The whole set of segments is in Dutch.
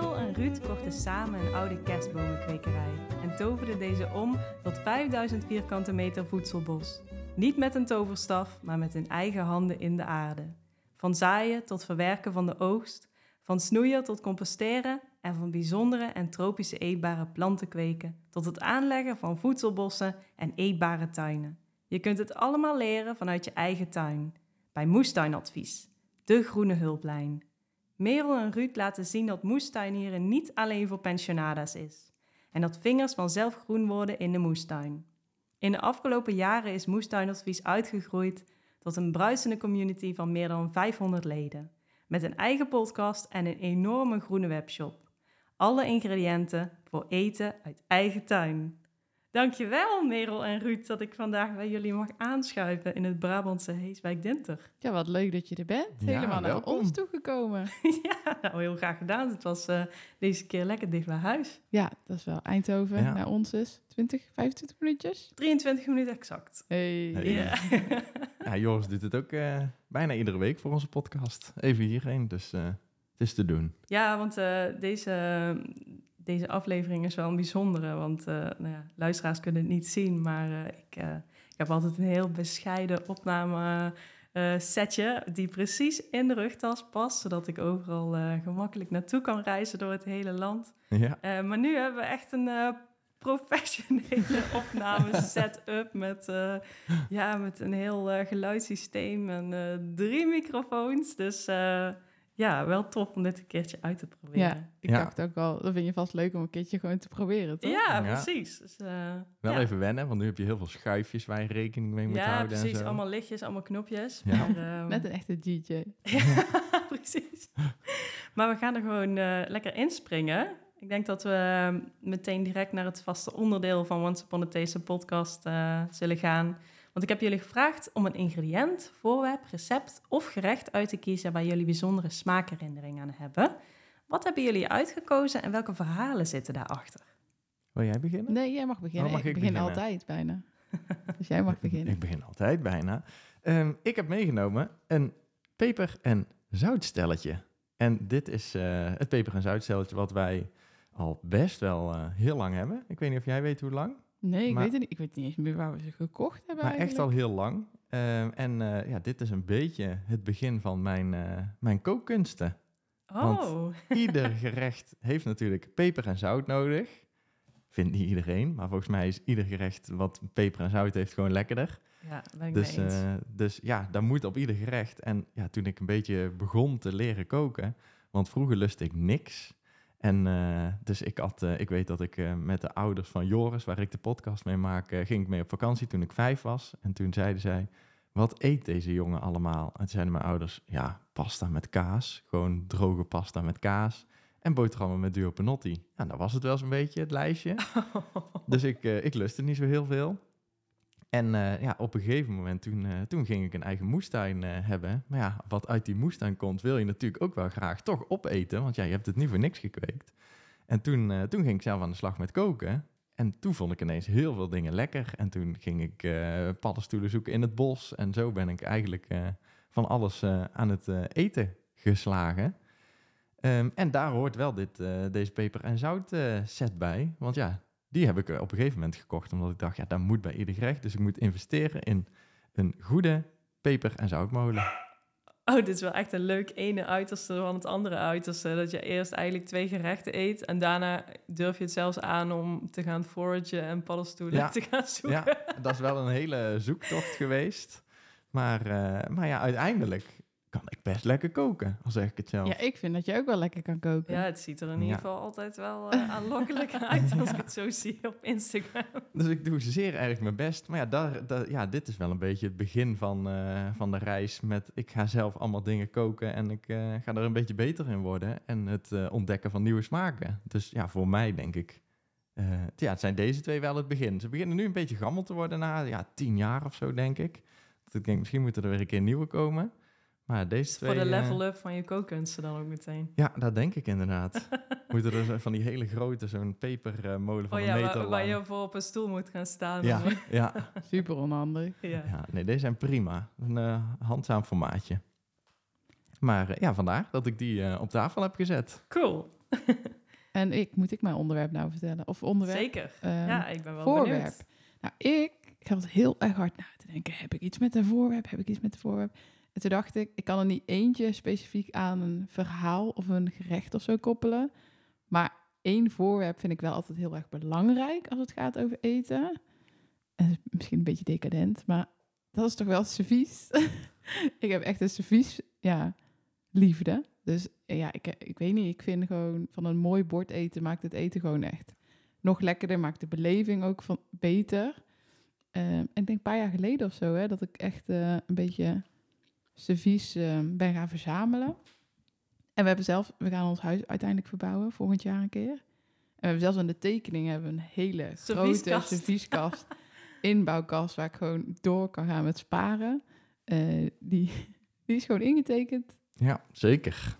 Merel en Ruud kochten samen een oude kerstbomenkwekerij en toverden deze om tot 5000 vierkante meter voedselbos. Niet met een toverstaf, maar met hun eigen handen in de aarde. Van zaaien tot verwerken van de oogst, van snoeien tot composteren en van bijzondere en tropische eetbare planten kweken tot het aanleggen van voedselbossen en eetbare tuinen. Je kunt het allemaal leren vanuit je eigen tuin. Bij Moestuinadvies, de groene hulplijn. Merel en Ruud laten zien dat moestuinieren niet alleen voor pensionada's is. En dat vingers vanzelf groen worden in de moestuin. In de afgelopen jaren is Moestuinadvies uitgegroeid tot een bruisende community van meer dan 500 leden. Met een eigen podcast en een enorme groene webshop. Alle ingrediënten voor eten uit eigen tuin. Dankjewel Merel en Ruud dat ik vandaag bij jullie mag aanschuiven in het Brabantse Heeswijk Dinter. Ja, wat leuk dat je er bent. Ja, Helemaal naar ons toegekomen. ja, nou heel graag gedaan. Het was eh, deze keer lekker dicht bij huis. Ja, dat is wel Eindhoven. Ja. Naar ons is 20, 25 minuutjes. 23 minuten exact. Hey. Hey. Ja. Ja, Joris doet het ook eh, bijna iedere week voor onze podcast. Even hierheen, dus eh, het is te doen. Ja, want eh, deze, deze aflevering is wel een bijzondere. Want eh, nou ja, luisteraars kunnen het niet zien, maar eh, ik, eh, ik heb altijd een heel bescheiden opname setje die precies in de rugtas past, zodat ik overal gemakkelijk naartoe kan reizen door het hele land. Ja, maar nu hebben we echt een professionele opname setup met, ja, met een heel eh, geluidssysteem en drie microfoons. Dus ja, wel tof om dit een keertje uit te proberen. Ja, ik Ja. dacht ook al, dat vind je vast leuk om een keertje gewoon te proberen, toch? Ja, Ja. precies. Dus, eh, wel ja. even wennen, want nu heb je heel veel schuifjes waar je rekening mee moet Ja, houden. en precies. zo. Allemaal lichtjes, allemaal knopjes. Ja. Maar, ehm, Net een echte DJ. Ja, precies. Maar we gaan er gewoon eh, lekker inspringen. Ik denk dat we eh, meteen direct naar het vaste onderdeel van Once Upon a Taste podcast eh, zullen gaan. Want ik heb jullie gevraagd om een ingrediënt, voorwerp, recept of gerecht uit te kiezen waar jullie bijzondere smaakherinneringen aan hebben. Wat hebben jullie uitgekozen en welke verhalen zitten daarachter? Wil jij beginnen? Nee, jij mag beginnen. Oh, mag ik ik begin beginnen? altijd bijna. dus jij mag beginnen. Ik begin altijd bijna. Ehm, ik heb meegenomen een peper- en zoutstelletje. En dit is eh, het peper- en zoutstelletje wat wij al best wel eh, heel lang hebben. Ik weet niet of jij weet hoe lang. Nee, ik Maar- weet het niet. Ik weet niet eens meer waar we ze gekocht hebben Maar echt al heel lang. Ehm, en eh, ja, dit is een beetje het begin van mijn, eh, mijn kookkunsten. Oh, Ieder gerecht heeft natuurlijk peper en zout nodig. Vindt niet iedereen, maar volgens mij is ieder gerecht wat peper en zout heeft gewoon lekkerder. ja, ben ik Dus, eens. eh, dus ja, dat moet op ieder gerecht. En ja, toen ik een beetje begon te leren koken, want vroeger lustte ik niks. En eh, dus ik had, eh, ik weet dat ik eh, met de ouders van Joris, waar ik de podcast mee maak, ging ik mee op vakantie toen ik vijf was. En toen zeiden zij, wat eet deze jongen allemaal? En toen zeiden mijn ouders, ja, pasta met kaas. Gewoon droge pasta met kaas. En boterhammen met duo panotti. Ja, dat was het wel zo'n beetje, het lijstje. Dus ik, ik lustte niet zo heel veel. En eh, ja, op een gegeven moment, toen, eh, toen ging ik een eigen moestuin eh, hebben. Maar ja, wat uit die moestuin komt, wil je natuurlijk ook wel graag toch opeten. Want ja, je hebt het niet voor niks gekweekt. En toen, toen ging ik zelf aan de slag met koken. En toen vond ik ineens heel veel dingen lekker. En toen ging ik paddenstoelen zoeken in het bos. En zo ben ik eigenlijk van alles aan het eten geslagen. Ehm, en daar hoort wel dit, deze peper- en zout set bij. Want ja, die heb ik eh, op een gegeven moment gekocht. Omdat ik dacht, ja, dat moet bij ieder gerecht. Dus ik moet investeren in een goede peper- en zoutmolen. Oh, dit is wel echt een leuk ene uiterste van het andere uiterste. Dat je eerst eigenlijk twee gerechten eet en daarna durf je het zelfs aan om te gaan foragen en paddenstoelen Ja. te gaan zoeken. Ja, dat is wel een hele zoektocht geweest. Maar, eh, maar ja, uiteindelijk kan ik best lekker koken, al zeg ik het zelf. Ja, ik vind dat je ook wel lekker kan koken. Ja, het ziet er in ieder geval altijd wel eh, aanlokkelijk uit als ik het zo zie op Instagram. Dus ik doe zeer erg mijn best. Maar ja, daar, daar- ja dit is wel een beetje het begin van, eh, van de reis. Met ik ga zelf allemaal dingen koken en ik eh, ga er een beetje beter in worden. En het eh, ontdekken van nieuwe smaken. Dus ja, voor mij denk ik eh, ja, het zijn deze twee wel het begin. Ze beginnen nu een beetje gammel te worden na ja, tien jaar of zo, denk ik. Dat ik denk, misschien moeten er weer een keer nieuwe komen. Maar deze twee... Voor de eh, level up van je kookkunsten dan ook meteen. ja, dat denk ik inderdaad. moeten er zo- van die hele grote, zo'n pepermolen van Oh een ja, meter waar, waar je voor op een stoel moet gaan staan. Ja, dan- ja, Super onhandig. ja. ja, nee, deze zijn prima. Een eh, handzaam formaatje. Maar eh, ja, vandaar dat ik die eh, op tafel heb gezet. Cool. En ik, moet ik mijn onderwerp nou vertellen? Of onderwerp? Zeker. Ehm, ja, ik ben wel voorwerp. benieuwd. Nou, ik, ik had heel erg hard na te denken. Heb ik iets met een voorwerp? Heb ik iets met een voorwerp? En toen dacht ik, ik kan er niet eentje specifiek aan een verhaal of een gerecht of zo koppelen. Maar één voorwerp vind ik wel altijd heel erg belangrijk als het gaat over eten. En misschien een beetje decadent, maar dat is toch wel servies. ik heb echt een servies, ja, liefde. Dus ja, ik, ik weet niet, ik vind gewoon van een mooi bord eten maakt het eten gewoon echt nog lekkerder, maakt de beleving ook van beter. Ehm, ik denk een paar jaar geleden of zo, hè, dat ik echt eh, een beetje servies ehm, ben gaan verzamelen. En we hebben zelf, we gaan ons huis uiteindelijk verbouwen, volgend jaar een keer. En we hebben zelfs aan de tekening hebben we een hele grote Servieskast. servieskast, inbouwkast, waar ik gewoon door kan gaan met sparen. Eh, die, die is gewoon ingetekend. Ja, zeker.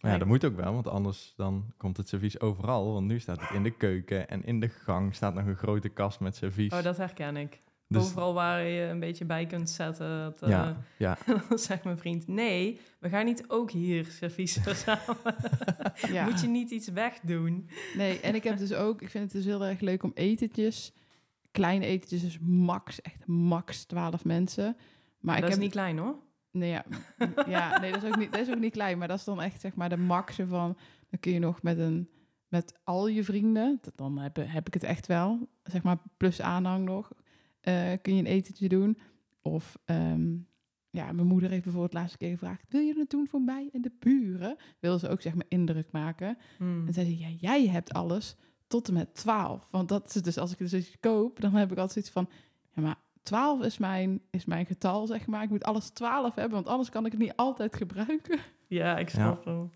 Maar ja, dat moet ook wel, want anders dan komt het servies overal. Want nu staat het in de keuken en in de gang staat nog een grote kast met servies. Oh, dat herken ik. Dus- Overal waar je een beetje bij kunt zetten. Dat, eh, Ja, ja. dan zegt mijn vriend, nee, we gaan niet ook hier servies verzamelen. Ja. Moet je niet iets wegdoen? Nee, en ik heb dus ook, ik vind het dus heel erg leuk om etentjes, kleine etentjes, dus max, echt max 12 mensen. Maar ik heb niet klein hoor. Nee, ja, ja, nee, dat is, ook niet, dat is ook niet klein, maar dat is dan echt zeg maar de max van, dan kun je nog met een, met al je vrienden, dan heb, heb ik het echt wel, zeg maar plus aanhang nog, eh, kun je een etentje doen. Of, ehm, ja, mijn moeder heeft bijvoorbeeld de laatste keer gevraagd, wil je het doen voor mij en de buren? Wil ze ook zeg maar indruk maken. Hmm. En zei ze, ja, jij hebt alles tot en met 12. Want dat is dus, als ik dus iets koop, dan heb ik altijd zoiets van, ja, maar 12 is mijn, is mijn getal, zeg maar. Ik moet alles 12 hebben, want anders kan ik het niet altijd gebruiken. Ja, ik snap hem. Ik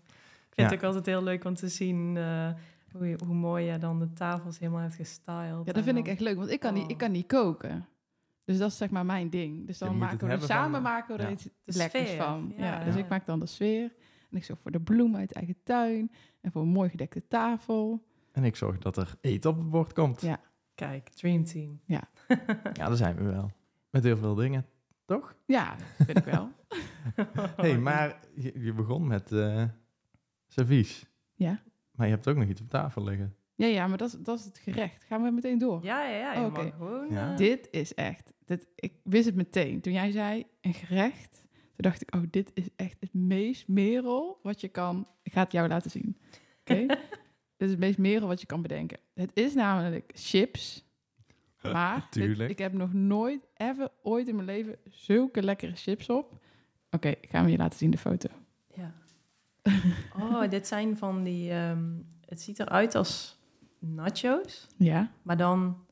vind Ja. het ook altijd heel leuk om te zien eh, hoe, hoe mooi je dan de tafels helemaal hebt gestyled. Ja, dat vind ik echt leuk, want ik kan, niet, Oh. ik kan niet koken. Dus dat is zeg maar mijn ding. Dus dan maken we er van- samen maken we er ja. iets De lekkers sfeer, van. Ja, ja. dus ik maak dan de sfeer. En ik zorg voor de bloemen uit eigen tuin. En voor een mooi gedekte tafel. En ik zorg dat er eten op het bord komt. Ja. Kijk, Dream Team. Ja, daar zijn we wel. Met heel veel dingen, toch? Ja, dat vind ik wel. hey, maar je, je begon met eh servies. Ja. Maar je hebt ook nog iets op tafel liggen. Ja, ja, maar dat is, dat is het gerecht. Gaan we meteen door? Ja, ja, ja. Je Oh, Oké. mag gewoon... Ja. eh, Dit is echt, dit, ik wist het meteen. Toen jij zei een gerecht, toen dacht ik, oh, dit is echt het meest merel wat je kan. Ik ga het jou laten zien. Oké? dit is het meest merel wat je kan bedenken. Het is namelijk chips. Maar dit- Tuurlijk. ik heb nog nooit, ever, ooit in mijn leven zulke lekkere chips op. Oké, ik ga hem je laten zien, de foto. Ja. Oh, dit zijn van die... ehm, het ziet eruit als nachos, Ja, maar dan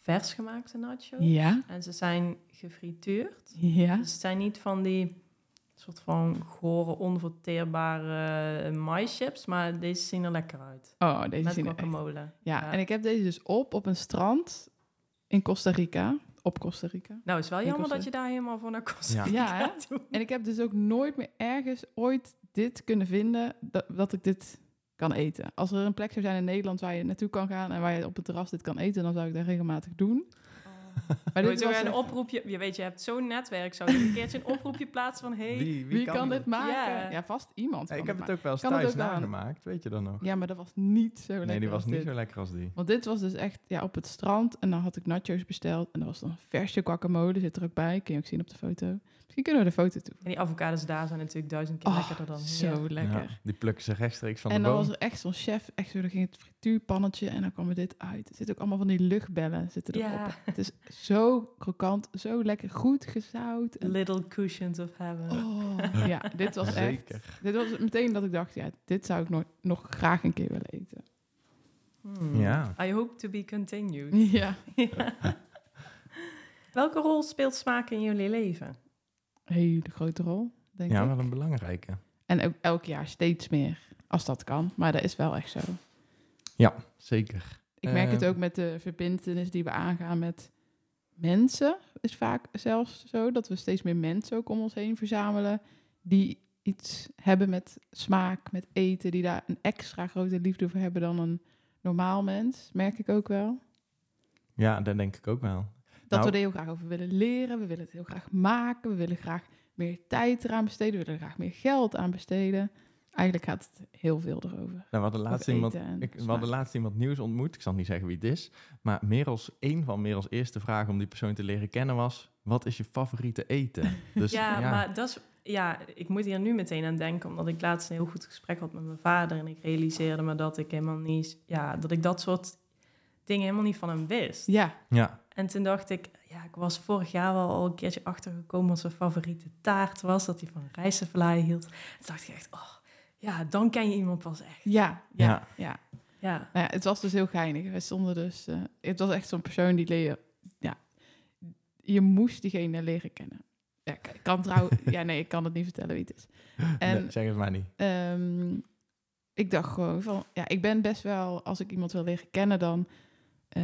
vers gemaakte nachos. ja, En ze zijn gefrituurd. ja. Dus het zijn niet van die soort van gore, onverteerbare maischips, maar deze zien er lekker uit. Oh, deze Met zien er echt guacamole. Ja, Ja. en ik heb deze dus op op een strand in Costa Rica. Op Costa Rica. Nou, het is wel jammer dat je daar helemaal voor naar Costa Ja. Rica Ja, doet. En ik heb dus ook nooit meer ergens ooit dit kunnen vinden dat, dat ik dit kan eten. Als er een plek zou zijn in Nederland waar je naartoe kan gaan en waar je op het terras dit kan eten, dan zou ik dat regelmatig doen. Maar Moet dit je was een echt- oproepje, je weet, je hebt zo'n netwerk, zou je een keertje een oproepje plaatsen van, hey, Wie, Wie kan dit maken? Ja. Ja, vast iemand. Ik heb het ook wel eens Kan thuis nagemaakt, weet je dan nog? Ja, maar dat was niet zo lekker. nee, die was als niet dit. zo lekker als die. Want dit was dus echt ja, op het strand. En dan had ik nachos besteld. En dat was dan verse guacamole. Zit er ook bij. Kun je ook zien op de foto. Misschien kunnen we de foto toe. En die avocados daar zijn natuurlijk duizend keer Oh, lekkerder dan Zo hier. lekker. Ja, die plukken ze rechtstreeks van en de dan boom. was er echt zo'n chef, echt zo, dan ging het frituurpannetje en dan kwam er dit uit. Er zitten ook allemaal van die luchtbellen zitten erop. Ja. Het is zo krokant, zo lekker, goed gezout. En, Little cushions of heaven. oh, ja, dit was echt, Zeker. dit was meteen dat ik dacht, ja, dit zou ik nog, nog graag een keer willen eten. Hmm. Ja. I hope to be continued. Ja, Welke rol speelt smaak in jullie leven? Hele grote rol, denk Ja, ik. wel een belangrijke. En ook elk jaar steeds meer, als dat kan. Maar dat is wel echt zo. Ja, zeker. Ik merk het Ehm. ook met de verbindenis die we aangaan met mensen. Is vaak zelfs zo dat we steeds meer mensen ook om ons heen verzamelen. Die iets hebben met smaak, met eten. Die daar een extra grote liefde voor hebben dan een normaal mens. Merk ik ook wel. Ja, dat denk ik ook wel. Dat Nou- we er heel graag over willen leren. We willen het heel graag maken. We willen graag meer tijd eraan besteden. We willen graag meer geld aan besteden. Eigenlijk gaat het heel veel erover. Nou, we hadden laatst iemand, ik, we hadden laatst iemand nieuws ontmoet. Ik zal niet zeggen wie het is. Maar Merels, een van Merels eerste vragen om die persoon te leren kennen was... Wat is je favoriete eten? Dus ja, maar dat is... Ja, ik moet hier nu meteen aan denken, omdat ik laatst een heel goed gesprek had met mijn vader en ik realiseerde me dat ik helemaal niet, ja, dat ik dat soort dingen helemaal niet van hem wist. Ja, Ja, En toen dacht ik, ja, ik was vorig jaar wel al een keertje achtergekomen wat zijn favoriete taart was, dat hij van rijstenvlaai hield. Toen dacht ik echt, oh, ja, dan ken je iemand pas echt. ja, ja. Ja. ja. Ja, Nou ja, het was dus heel geinig. We stonden dus... eh, het was echt zo'n persoon die leer... Ja, je moest diegene leren kennen. Ja, ik ik kan trouwens... ja, nee, ik kan het niet vertellen wie het is. En nee, zeg het maar niet. ehm, ik dacht gewoon van... Ja, ik ben best wel... Als ik iemand wil leren kennen, dan... eh,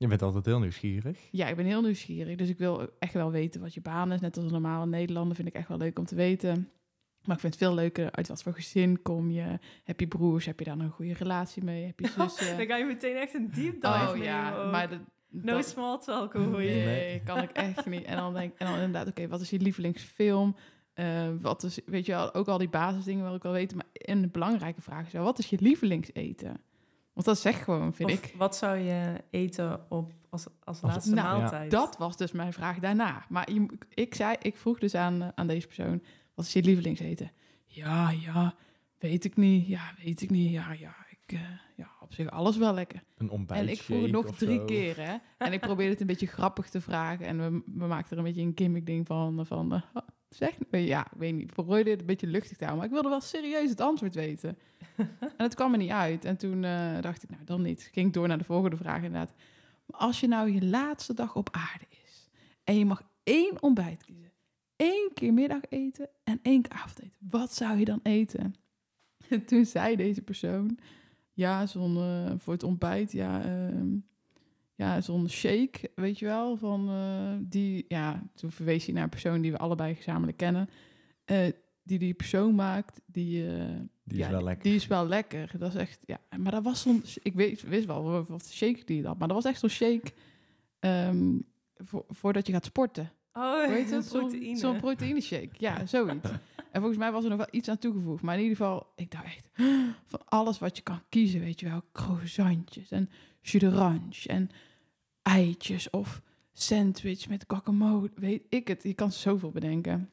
Je bent altijd heel nieuwsgierig. ja, ik ben heel nieuwsgierig. Dus ik wil echt wel weten wat je baan is. Net als een normale Nederlander vind ik echt wel leuk om te weten. Maar ik vind het veel leuker uit wat voor gezin kom je. Heb je broers? Heb je daar een goede relatie mee? Heb je zussen? dan ga je meteen echt een deep dive oh ja, ook. maar... De, No dat- small talk hoor Nee, je. Nee. kan ik echt niet. En dan denk en dan inderdaad, oké, wat is je lievelingsfilm? Eh, wat is, weet je wel, ook al die basisdingen wil ik wel weten. Maar een belangrijke vraag is wel, wat is je lievelingseten? Want dat zegt gewoon, vind Of ik. wat zou je eten op als, als laatste Nou, maaltijd? Dat was dus mijn vraag daarna. Maar je, ik, zei, ik vroeg dus aan, eh, aan deze persoon, wat is je lievelingseten? Ja, ja, weet ik niet. Ja, weet ik niet. Ja, ja, ik, eh, ja op zich alles wel lekker. Een ontbijt. En ik vroeg het nog drie keer, hè. En ik probeerde het een beetje grappig te vragen. En we, we maakten er een beetje een gimmick ding van. van eh, "Oh, zeg, ja, ik weet niet. Ik probeerde het een beetje luchtig te houden. Maar ik wilde wel serieus het antwoord weten. en het kwam er niet uit. En toen eh, dacht ik, nou, dan niet. Ging ik door naar de volgende vraag inderdaad. Maar als je nou je laatste dag op aarde is... en je mag één ontbijt kiezen... één keer middageten en één keer avondeten... wat zou je dan eten? En toen zei deze persoon... ja, zo'n eh, voor het ontbijt... ja, ehm, ja, zo'n shake, weet je wel, van eh, die, ja, toen verwees hij naar een persoon die we allebei gezamenlijk kennen, eh, die die persoon maakt, die, eh, Die ja, is wel lekker. die is wel lekker. Dat is echt, ja, maar dat was zo'n, ik weet, wist wel wat shake die had, maar dat was echt zo'n shake ehm, voor, voordat je gaat sporten. Oh, heet het? Zo'n proteïne. zo'n proteïne shake, ja, zoiets. En volgens mij was er nog wel iets aan toegevoegd. Maar in ieder geval, ik dacht echt van alles wat je kan kiezen, weet je wel. Croissantjes en jus d'orange en eitjes of sandwich met guacamole. Weet ik het. Je kan zoveel bedenken.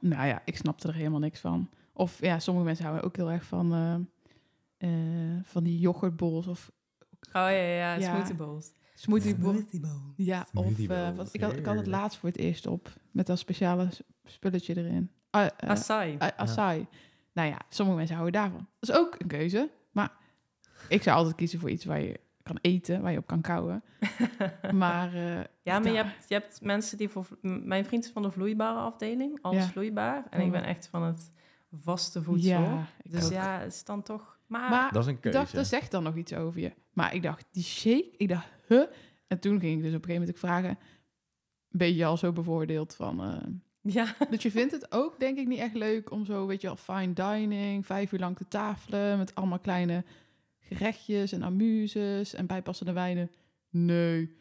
Nou ja, ik snapte er helemaal niks van. Of ja, sommige mensen houden ook heel erg van, eh, eh, van die yoghurtbols of Oh ja, ja, ja, Ja. smoothie bowls. smoothie bowls. Smoothie bowl. Ja, of Smoothie eh, wat, ik, had, ik had het laatst voor het eerst op. Met dat speciale spulletje erin. Ah, eh, Acai. Acai. Nou ja, sommige mensen houden daarvan. Dat is ook een keuze. Maar ik zou altijd kiezen voor iets waar je kan eten, waar je op kan kouwen. maar eh, Ja, maar je hebt, je hebt mensen die voor... Mijn vriend is van de vloeibare afdeling, alles Ja. vloeibaar. En ik Oh. ben echt van het vaste voedsel. ja, dus ook. ja, het is dan toch... Maar, maar Dat is een ik keuze. dacht, dat zegt dan nog iets over je. Maar ik dacht, die shake, ik dacht, huh? En toen ging ik dus op een gegeven moment ook vragen, een beetje al zo bevoordeeld van... eh, ja, Dus je vindt het ook, denk ik, niet echt leuk om zo, weet je wel, fine dining, vijf uur lang te tafelen met allemaal kleine gerechtjes en amuses en bijpassende wijnen. Nee,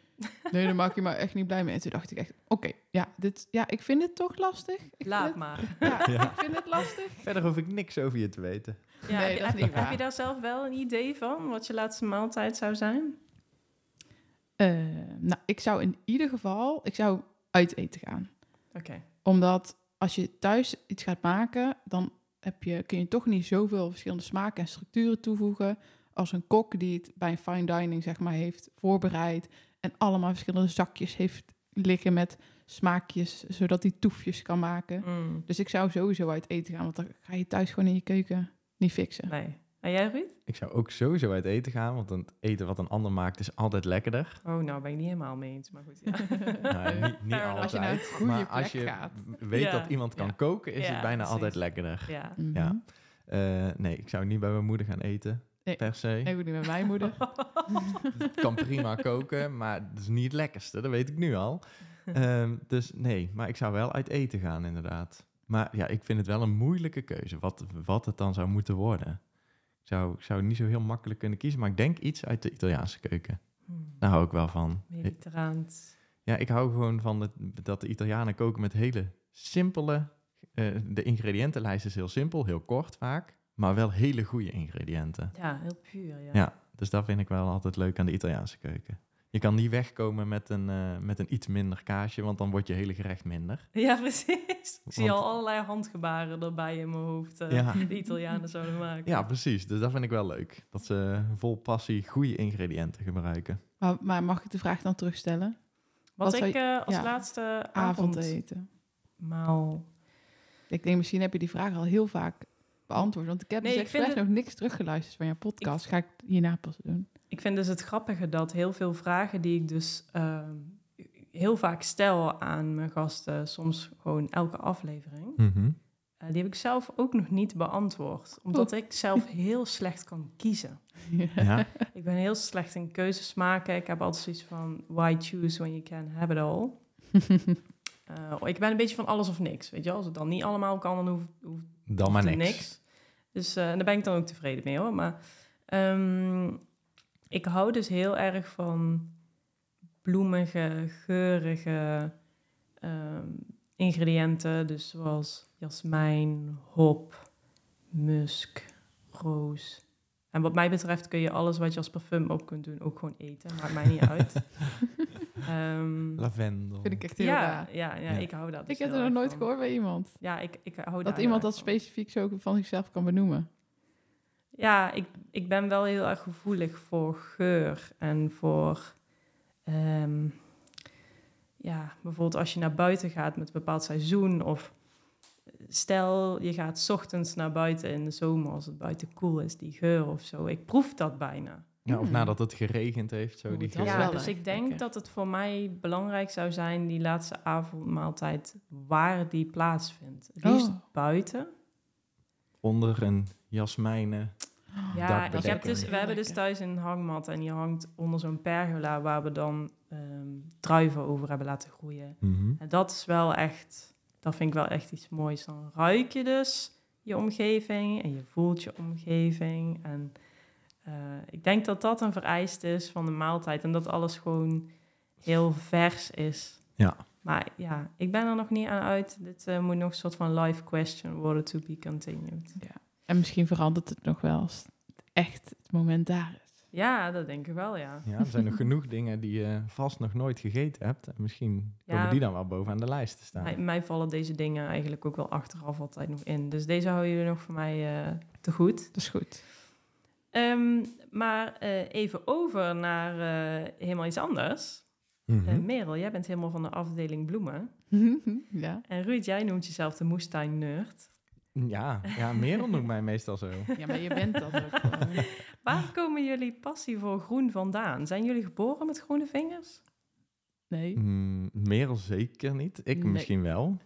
nee, daar maak je me echt niet blij mee. En toen dacht ik echt, oké, ja, dit, ja, ik vind het toch lastig. Ik laat het- maar. Ja, Ja. ik vind het lastig. Verder hoef ik niks over je te weten. Ja, Nee, heb, je- dat is heb, niet je- heb waar. je daar zelf wel een idee van, wat je laatste maaltijd zou zijn? Eh, nou, ik zou in ieder geval, ik zou uit eten gaan. Oké. Omdat als je thuis iets gaat maken, dan heb je, kun je toch niet zoveel verschillende smaken en structuren toevoegen als een kok die het bij een fine dining zeg maar heeft voorbereid en allemaal verschillende zakjes heeft liggen met smaakjes, zodat hij toefjes kan maken. Mm, Dus ik zou sowieso uit eten gaan, want dan ga je thuis gewoon in je keuken niet fixen. nee. En jij, Ruud? Ik zou ook sowieso uit eten gaan, want het eten wat een ander maakt is altijd lekkerder. Oh, nou ben ik niet helemaal mee eens, maar goed. Ja. Nou, niet altijd, Als je naar een goede maar als je gaat. weet Ja. dat iemand kan Ja. koken, is Ja, het bijna precies. altijd lekkerder. ja. Mhm. Ja. Eh, nee, ik zou niet bij mijn moeder gaan eten. Nee. per se. Nee, goed niet met mijn moeder. Het kan prima koken, maar het is niet het lekkerste, dat weet ik nu al. Ehm, dus nee, maar ik zou wel uit eten gaan, inderdaad. Maar ja, ik vind het wel een moeilijke keuze, wat, wat het dan zou moeten worden. Ik zou, ik zou niet zo heel makkelijk kunnen kiezen, maar ik denk iets uit de Italiaanse keuken. Hmm. Daar hou ik wel van. Mediterraans. Ja, ik hou gewoon van dat de Italianen koken met hele simpele... eh, de ingrediëntenlijst is heel simpel, heel kort vaak, maar wel hele goede ingrediënten. Ja, heel puur. Ja. Ja, dus dat vind ik wel altijd leuk aan de Italiaanse keuken. Je kan niet wegkomen met een, eh, met een iets minder kaasje, want dan wordt je hele gerecht minder. Ja, precies. Ik zie al allerlei handgebaren erbij in mijn hoofd. eh, Ja. Die de Italianen zouden maken. Ja, precies. Dus dat vind ik wel leuk. Dat ze vol passie goede ingrediënten gebruiken. Maar, maar mag ik de vraag dan terugstellen? Wat, ik eh, als ja, laatste Avondeten. avondmaal... Ik denk, misschien heb je die vraag al heel vaak beantwoord. Want ik heb Nee, dus ik vind expres het- nog niks teruggeluisterd van jouw podcast. Ga ik hierna pas doen. Ik vind dus het grappige dat heel veel vragen die ik dus ehm, heel vaak stel aan mijn gasten, soms gewoon elke aflevering, eh, die heb ik zelf ook nog niet beantwoord. Omdat ik zelf heel slecht kan kiezen. Ja, Ik ben heel slecht in keuzes maken. Ik heb altijd zoiets van, why choose when you can have it all? Eh, ik ben een beetje van alles of niks. Weet je, wel? als het dan niet allemaal kan, dan hoeft hoeft dan maar niks. niks. Dus eh, en daar ben ik dan ook tevreden mee hoor. Maar ehm, ik hou dus heel erg van bloemige, geurige ehm, ingrediënten. Dus zoals jasmijn, hop, musk, roos. En wat mij betreft kun je alles wat je als parfum op kunt doen ook gewoon eten. Maakt mij niet uit. Ehm, Lavendel. Vind ik echt heel ja, raar. ja, ja, Ja. ik hou dat. Ik dus heb heel er nog nooit van. gehoord bij iemand. Ja, ik, ik hou Dat iemand dat van. specifiek zo van zichzelf kan benoemen. Ja, ik, ik ben wel heel erg gevoelig voor geur en voor... ehm, ja, bijvoorbeeld als je naar buiten gaat met een bepaald seizoen... of stel je gaat 's ochtends naar buiten in de zomer als het buiten koel is, die geur of zo. Ik proef dat bijna. Ja, of Mm. nadat het geregend heeft, zo die geur. Ja, dus ik denk dat het voor mij belangrijk zou zijn... die laatste avondmaaltijd, waar die plaatsvindt. Het liefst Oh. buiten. Onder een jasmijnen. Ja, ik heb dus, we hebben dus thuis een hangmat en die hangt onder zo'n pergola waar we dan ehm, druiven over hebben laten groeien. Mhm. En dat is wel echt, dat vind ik wel echt iets moois. Dan ruik je dus je omgeving en je voelt je omgeving. En eh, ik denk dat dat een vereiste is van de maaltijd en dat alles gewoon heel vers is. Ja. Maar ja, ik ben er nog niet aan uit. Dit eh, moet nog een soort van live question worden to be continued. En misschien verandert het nog wel als het echt het moment daar is. Ja, dat denk ik wel, ja. Ja, er zijn nog genoeg dingen die je vast nog nooit gegeten hebt. En misschien Ja. komen die dan wel boven aan de lijst te staan. Mij, mij vallen deze dingen eigenlijk ook wel achteraf altijd nog in. Dus deze houden jullie nog voor mij eh, te goed. Dat is goed. Ehm, maar eh, even over naar eh, helemaal iets anders. Mhm. Eh, Merel, jij bent helemaal van de afdeling bloemen. ja. En Ruud, jij noemt jezelf de moestuin-nerd. Ja, ja, Merel noemt mij meestal zo. ja, maar je bent dat ook gewoon. Waar komen jullie passie voor groen vandaan? Zijn jullie geboren met groene vingers? Nee. Mm, Merel zeker niet. Ik Nee. misschien wel.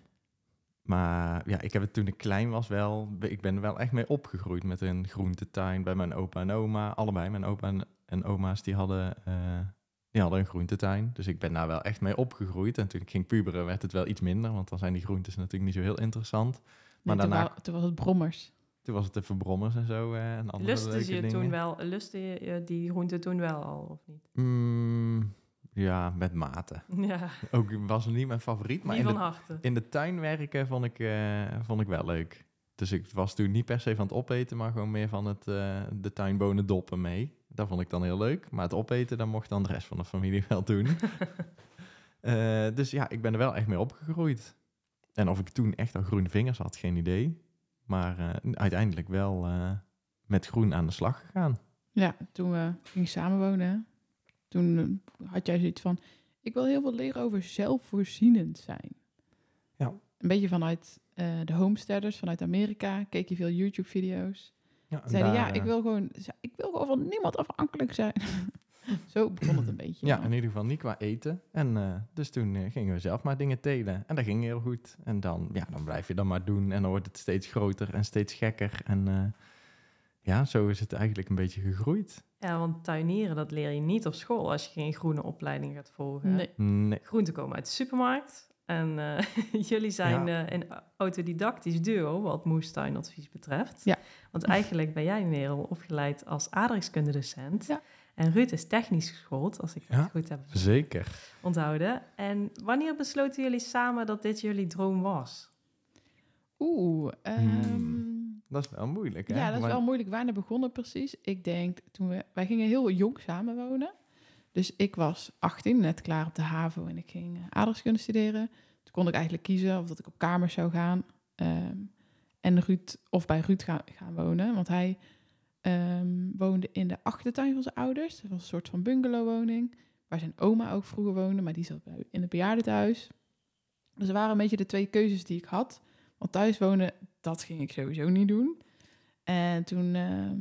Maar ja, ik heb het toen ik klein was wel... Ik ben er wel echt mee opgegroeid met een groentetuin bij mijn opa en oma. Allebei, mijn opa en, en oma's, die hadden, eh, die hadden een groentetuin. Dus ik ben daar wel echt mee opgegroeid. En toen ik ging puberen werd het wel iets minder. Want dan zijn die groentes natuurlijk niet zo heel interessant. Maar Nee, daarna- toen was het brommers. Toen was het even brommers en zo. eh, en andere Lustte leuke je dingen. toen wel, lustte je die groente toen wel al, of niet? Mm, ja, met mate. Ja, Ook was het niet mijn favoriet, maar niet in van de, harte. in de tuin werken vond ik, eh, vond ik wel leuk. Dus ik was toen niet per se van het opeten, maar gewoon meer van het, eh, de tuinbonen doppen mee. Dat vond ik dan heel leuk. Maar het opeten, dat mocht dan de rest van de familie wel doen. Eh, dus ja, ik ben er wel echt mee opgegroeid. En of ik toen echt al groene vingers had, geen idee. Maar eh, uiteindelijk wel eh, met groen aan de slag gegaan. Ja, toen we gingen samenwonen, toen eh, had jij zoiets van... Ik wil heel veel leren over zelfvoorzienend zijn. Ja. Een beetje vanuit de homesteaders, vanuit Amerika. Keek je veel YouTube-video's. Ja, Zeiden, daar, ja, ik wil, gewoon, ik wil gewoon van niemand afhankelijk zijn. Zo begon het een beetje. Ja, in ieder geval niet qua eten. En eh, dus toen eh, gingen we zelf maar dingen telen. En dat ging heel goed. En dan, ja, dan blijf je dat maar doen. En dan wordt het steeds groter en steeds gekker. En eh, ja, zo is het eigenlijk een beetje gegroeid. Ja, want tuinieren, dat leer je niet op school als je geen groene opleiding gaat volgen. Nee. Nee, Groenten komen uit de supermarkt. En eh, jullie zijn Ja. eh, een autodidactisch duo wat moestuinadvies betreft. Ja. Want eigenlijk ben jij, Merel, opgeleid als aardrijkskundedocent. Ja. En Ruud is technisch geschoold, als ik dat Ja. goed heb zeker. onthouden. En wanneer besloten jullie samen dat dit jullie droom was? Oeh, ehm, Hmm. Dat is wel moeilijk, hè? ja, dat is Maar- wel moeilijk. Wanneer begonnen precies? Ik denk toen we, wij gingen heel jong samenwonen. Dus ik was 18, net klaar op de HAVO en ik ging uh, aardrijkskunde studeren. Toen kon ik eigenlijk kiezen of dat ik op kamers zou gaan. ehm, en Ruud, of bij Ruud gaan, gaan wonen. Want hij ehm, woonde in de achtertuin van zijn ouders. Dat was een soort van bungalowwoning. Waar zijn oma ook vroeger woonde, maar die zat in het bejaardentehuis. Dus er waren een beetje de twee keuzes die ik had. Want thuis wonen, dat ging ik sowieso niet doen. En toen, ehm,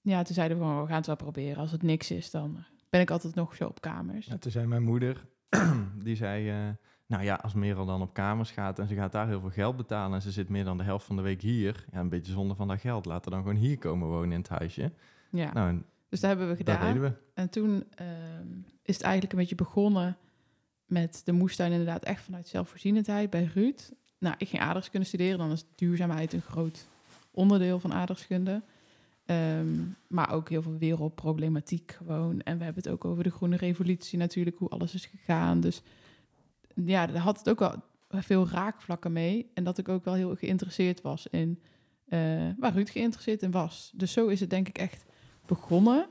ja, toen zeiden we we gaan het wel proberen. Als het niks is, dan ben ik altijd nog zo op kamers. Toen zei mijn moeder, die zei, eh, nou ja, als Merel dan op kamers gaat en ze gaat daar heel veel geld betalen en ze zit meer dan de helft van de week hier, ja, een beetje zonde van dat geld. Laten we dan gewoon hier komen wonen in het huisje. Ja, Nou, dus dat hebben we dat gedaan. deden we. En toen ehm, is het eigenlijk een beetje begonnen met de moestuin inderdaad echt vanuit zelfvoorzienendheid bij Ruud. Nou, ik ging aardrijkskunde studeren, dan is duurzaamheid een groot onderdeel van aardrijkskunde. Ehm, maar ook heel veel wereldproblematiek gewoon. En we hebben het ook over de groene revolutie natuurlijk, hoe alles is gegaan. Dus ja, daar had het ook wel veel raakvlakken mee. En dat ik ook wel heel geïnteresseerd was in eh, waar Ruud geïnteresseerd in was. Dus zo is het denk ik echt begonnen.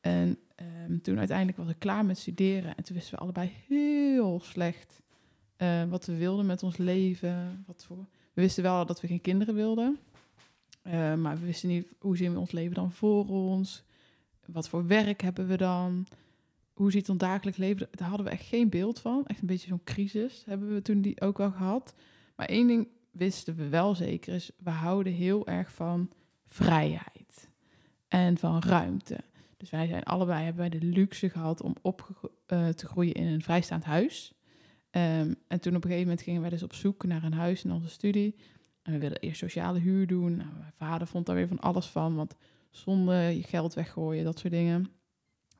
En ehm, toen uiteindelijk was ik klaar met studeren. En toen wisten we allebei heel slecht eh, wat we wilden met ons leven. Wat voor... We wisten wel dat we geen kinderen wilden. Eh, maar we wisten niet hoe zien we ons leven dan voor ons. Wat voor werk hebben we dan? Hoe ziet ons dagelijks leven? Daar hadden we echt geen beeld van. Echt een beetje zo'n crisis hebben we toen die ook wel gehad. Maar één ding wisten we wel zeker is, we houden heel erg van vrijheid en van ruimte. Dus wij zijn allebei hebben wij de luxe gehad om op te groeien in een vrijstaand huis. Ehm, en toen op een gegeven moment gingen wij dus op zoek naar een huis in onze studie. En we wilden eerst sociale huur doen. Nou, mijn vader vond daar weer van alles van, want zonde, je geld weggooien, dat soort dingen.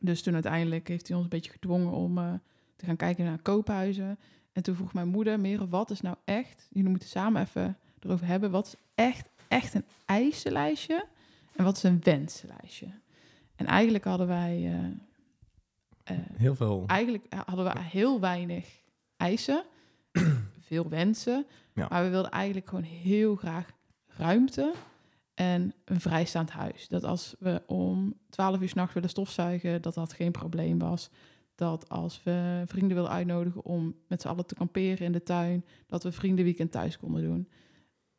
Dus toen uiteindelijk heeft hij ons een beetje gedwongen om uh, te gaan kijken naar koophuizen. En toen vroeg mijn moeder, Mere, wat is nou echt, jullie moeten samen even erover hebben, wat is echt, echt een eisenlijstje en wat is een wensenlijstje? En eigenlijk hadden wij... Uh, uh, heel veel. Eigenlijk hadden we heel weinig eisen, veel wensen. Ja. Maar we wilden eigenlijk gewoon heel graag ruimte en een vrijstaand huis. Dat als we om 12 uur s'nachts willen stofzuigen, dat dat geen probleem was. Dat als we vrienden wilden uitnodigen om met z'n allen te kamperen in de tuin, dat we vriendenweekend thuis konden doen.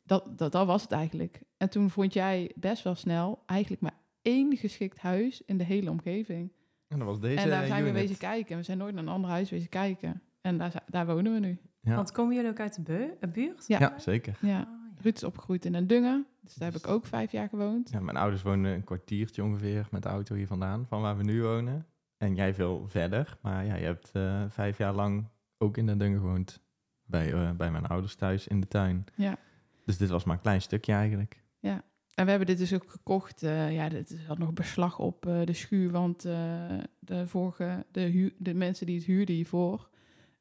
Dat, dat, dat was het eigenlijk. En toen vond jij best wel snel eigenlijk maar één geschikt huis in de hele omgeving. En dat was deze En daar zijn unit. we wezen kijken. We zijn nooit naar een ander huis wezen kijken. En daar, daar wonen we nu. Ja. Want komen jullie ook uit de buurt? Ja. ja, zeker. Ja. Ah, ja. Ruud is opgegroeid in een Dungen. Dus daar heb ik ook vijf jaar gewoond. Ja, mijn ouders wonen een kwartiertje ongeveer met de auto hier vandaan, van waar we nu wonen. En jij veel verder. Maar ja, je hebt uh, vijf jaar lang ook in de Dungen gewoond. Bij, uh, bij mijn ouders thuis in de tuin. Ja. Dus dit was maar een klein stukje eigenlijk. Ja. En we hebben dit dus ook gekocht. Uh, ja, dit had nog beslag op de schuur. Want de vorige, de, huur, de mensen die het huurden hiervoor,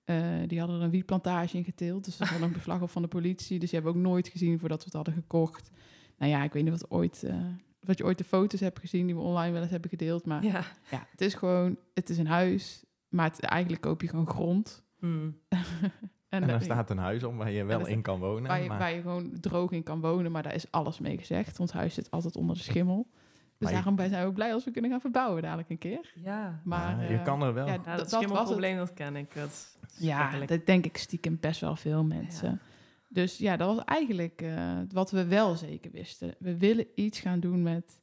uh, die hadden er een wietplantage in geteeld. Dus er had nog beslag op van de politie. Dus die hebben ook nooit gezien voordat we het hadden gekocht. Nou ja, ik weet niet wat, ooit, uh, wat je ooit de foto's hebt gezien die we online wel eens hebben gedeeld. Maar Ja. ja, het is gewoon, het is een huis. Maar het, eigenlijk koop je gewoon grond. Hmm. En, er staat een huis om waar je wel in kan wonen. Waar je, maar waar je gewoon droog in kan wonen, maar daar is alles mee gezegd. Ons huis zit altijd onder de schimmel. Dus je- daarom zijn we ook blij als we kunnen gaan verbouwen dadelijk een keer. Ja. Maar ja, je eh, kan er wel. ja, dat, dat schimmelprobleem, dat ken ik. Dat Ja, dat denk ik stiekem best wel veel mensen. Ja. Dus ja, dat was eigenlijk eh, wat we wel zeker wisten. We willen iets gaan doen met...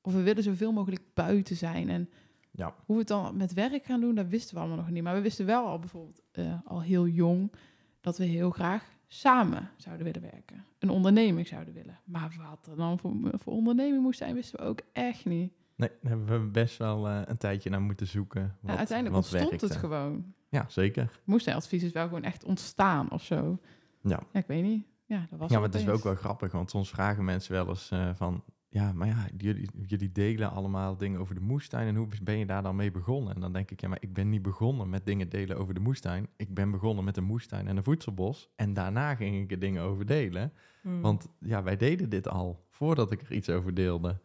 Of we willen zoveel mogelijk buiten zijn. En Ja. hoe we het dan met werk gaan doen, dat wisten we allemaal nog niet. Maar we wisten wel al bijvoorbeeld eh, al heel jong... dat we heel graag samen zouden willen werken. Een onderneming zouden willen. Maar wat er dan voor, voor onderneming moest zijn, wisten we ook echt niet. Nee, daar hebben we best wel eh, een tijdje naar moeten zoeken. Wat, en uiteindelijk wat ontstond werkte. het gewoon. Ja, zeker. Moest zijn advies is wel gewoon echt ontstaan of zo. Ja. Ja, ik weet niet. Ja, dat was Ja, maar het is ook wel grappig, want soms vragen mensen wel eens eh, van... ja, maar ja, jullie, jullie delen allemaal dingen over de moestuin. En hoe ben je daar dan mee begonnen? En dan denk ik, ja, maar ik ben niet begonnen met dingen delen over de moestuin. Ik ben begonnen met een moestuin en een voedselbos. En daarna ging ik er dingen over delen. Hmm. Want ja, wij deden dit al voordat ik er iets over deelde.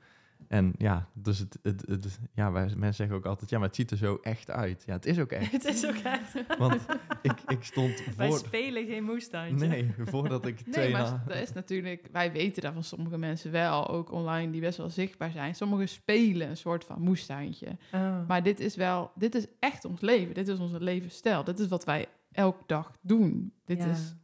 En ja, dus het, het, het, ja, wij, mensen zeggen ook altijd, ja, maar het ziet er zo echt uit. Ja, het is ook echt. het is ook echt. Want ik, ik stond Wij voor... spelen geen moestuintje. Nee, voordat ik Nee, twee... maar dat is natuurlijk, wij weten dat van sommige mensen wel, ook online, die best wel zichtbaar zijn. Sommigen spelen een soort van moestuintje. Oh. Maar dit is wel, dit is echt ons leven. Dit is onze levensstijl. Dit is wat wij elke dag doen. Dit Ja. is,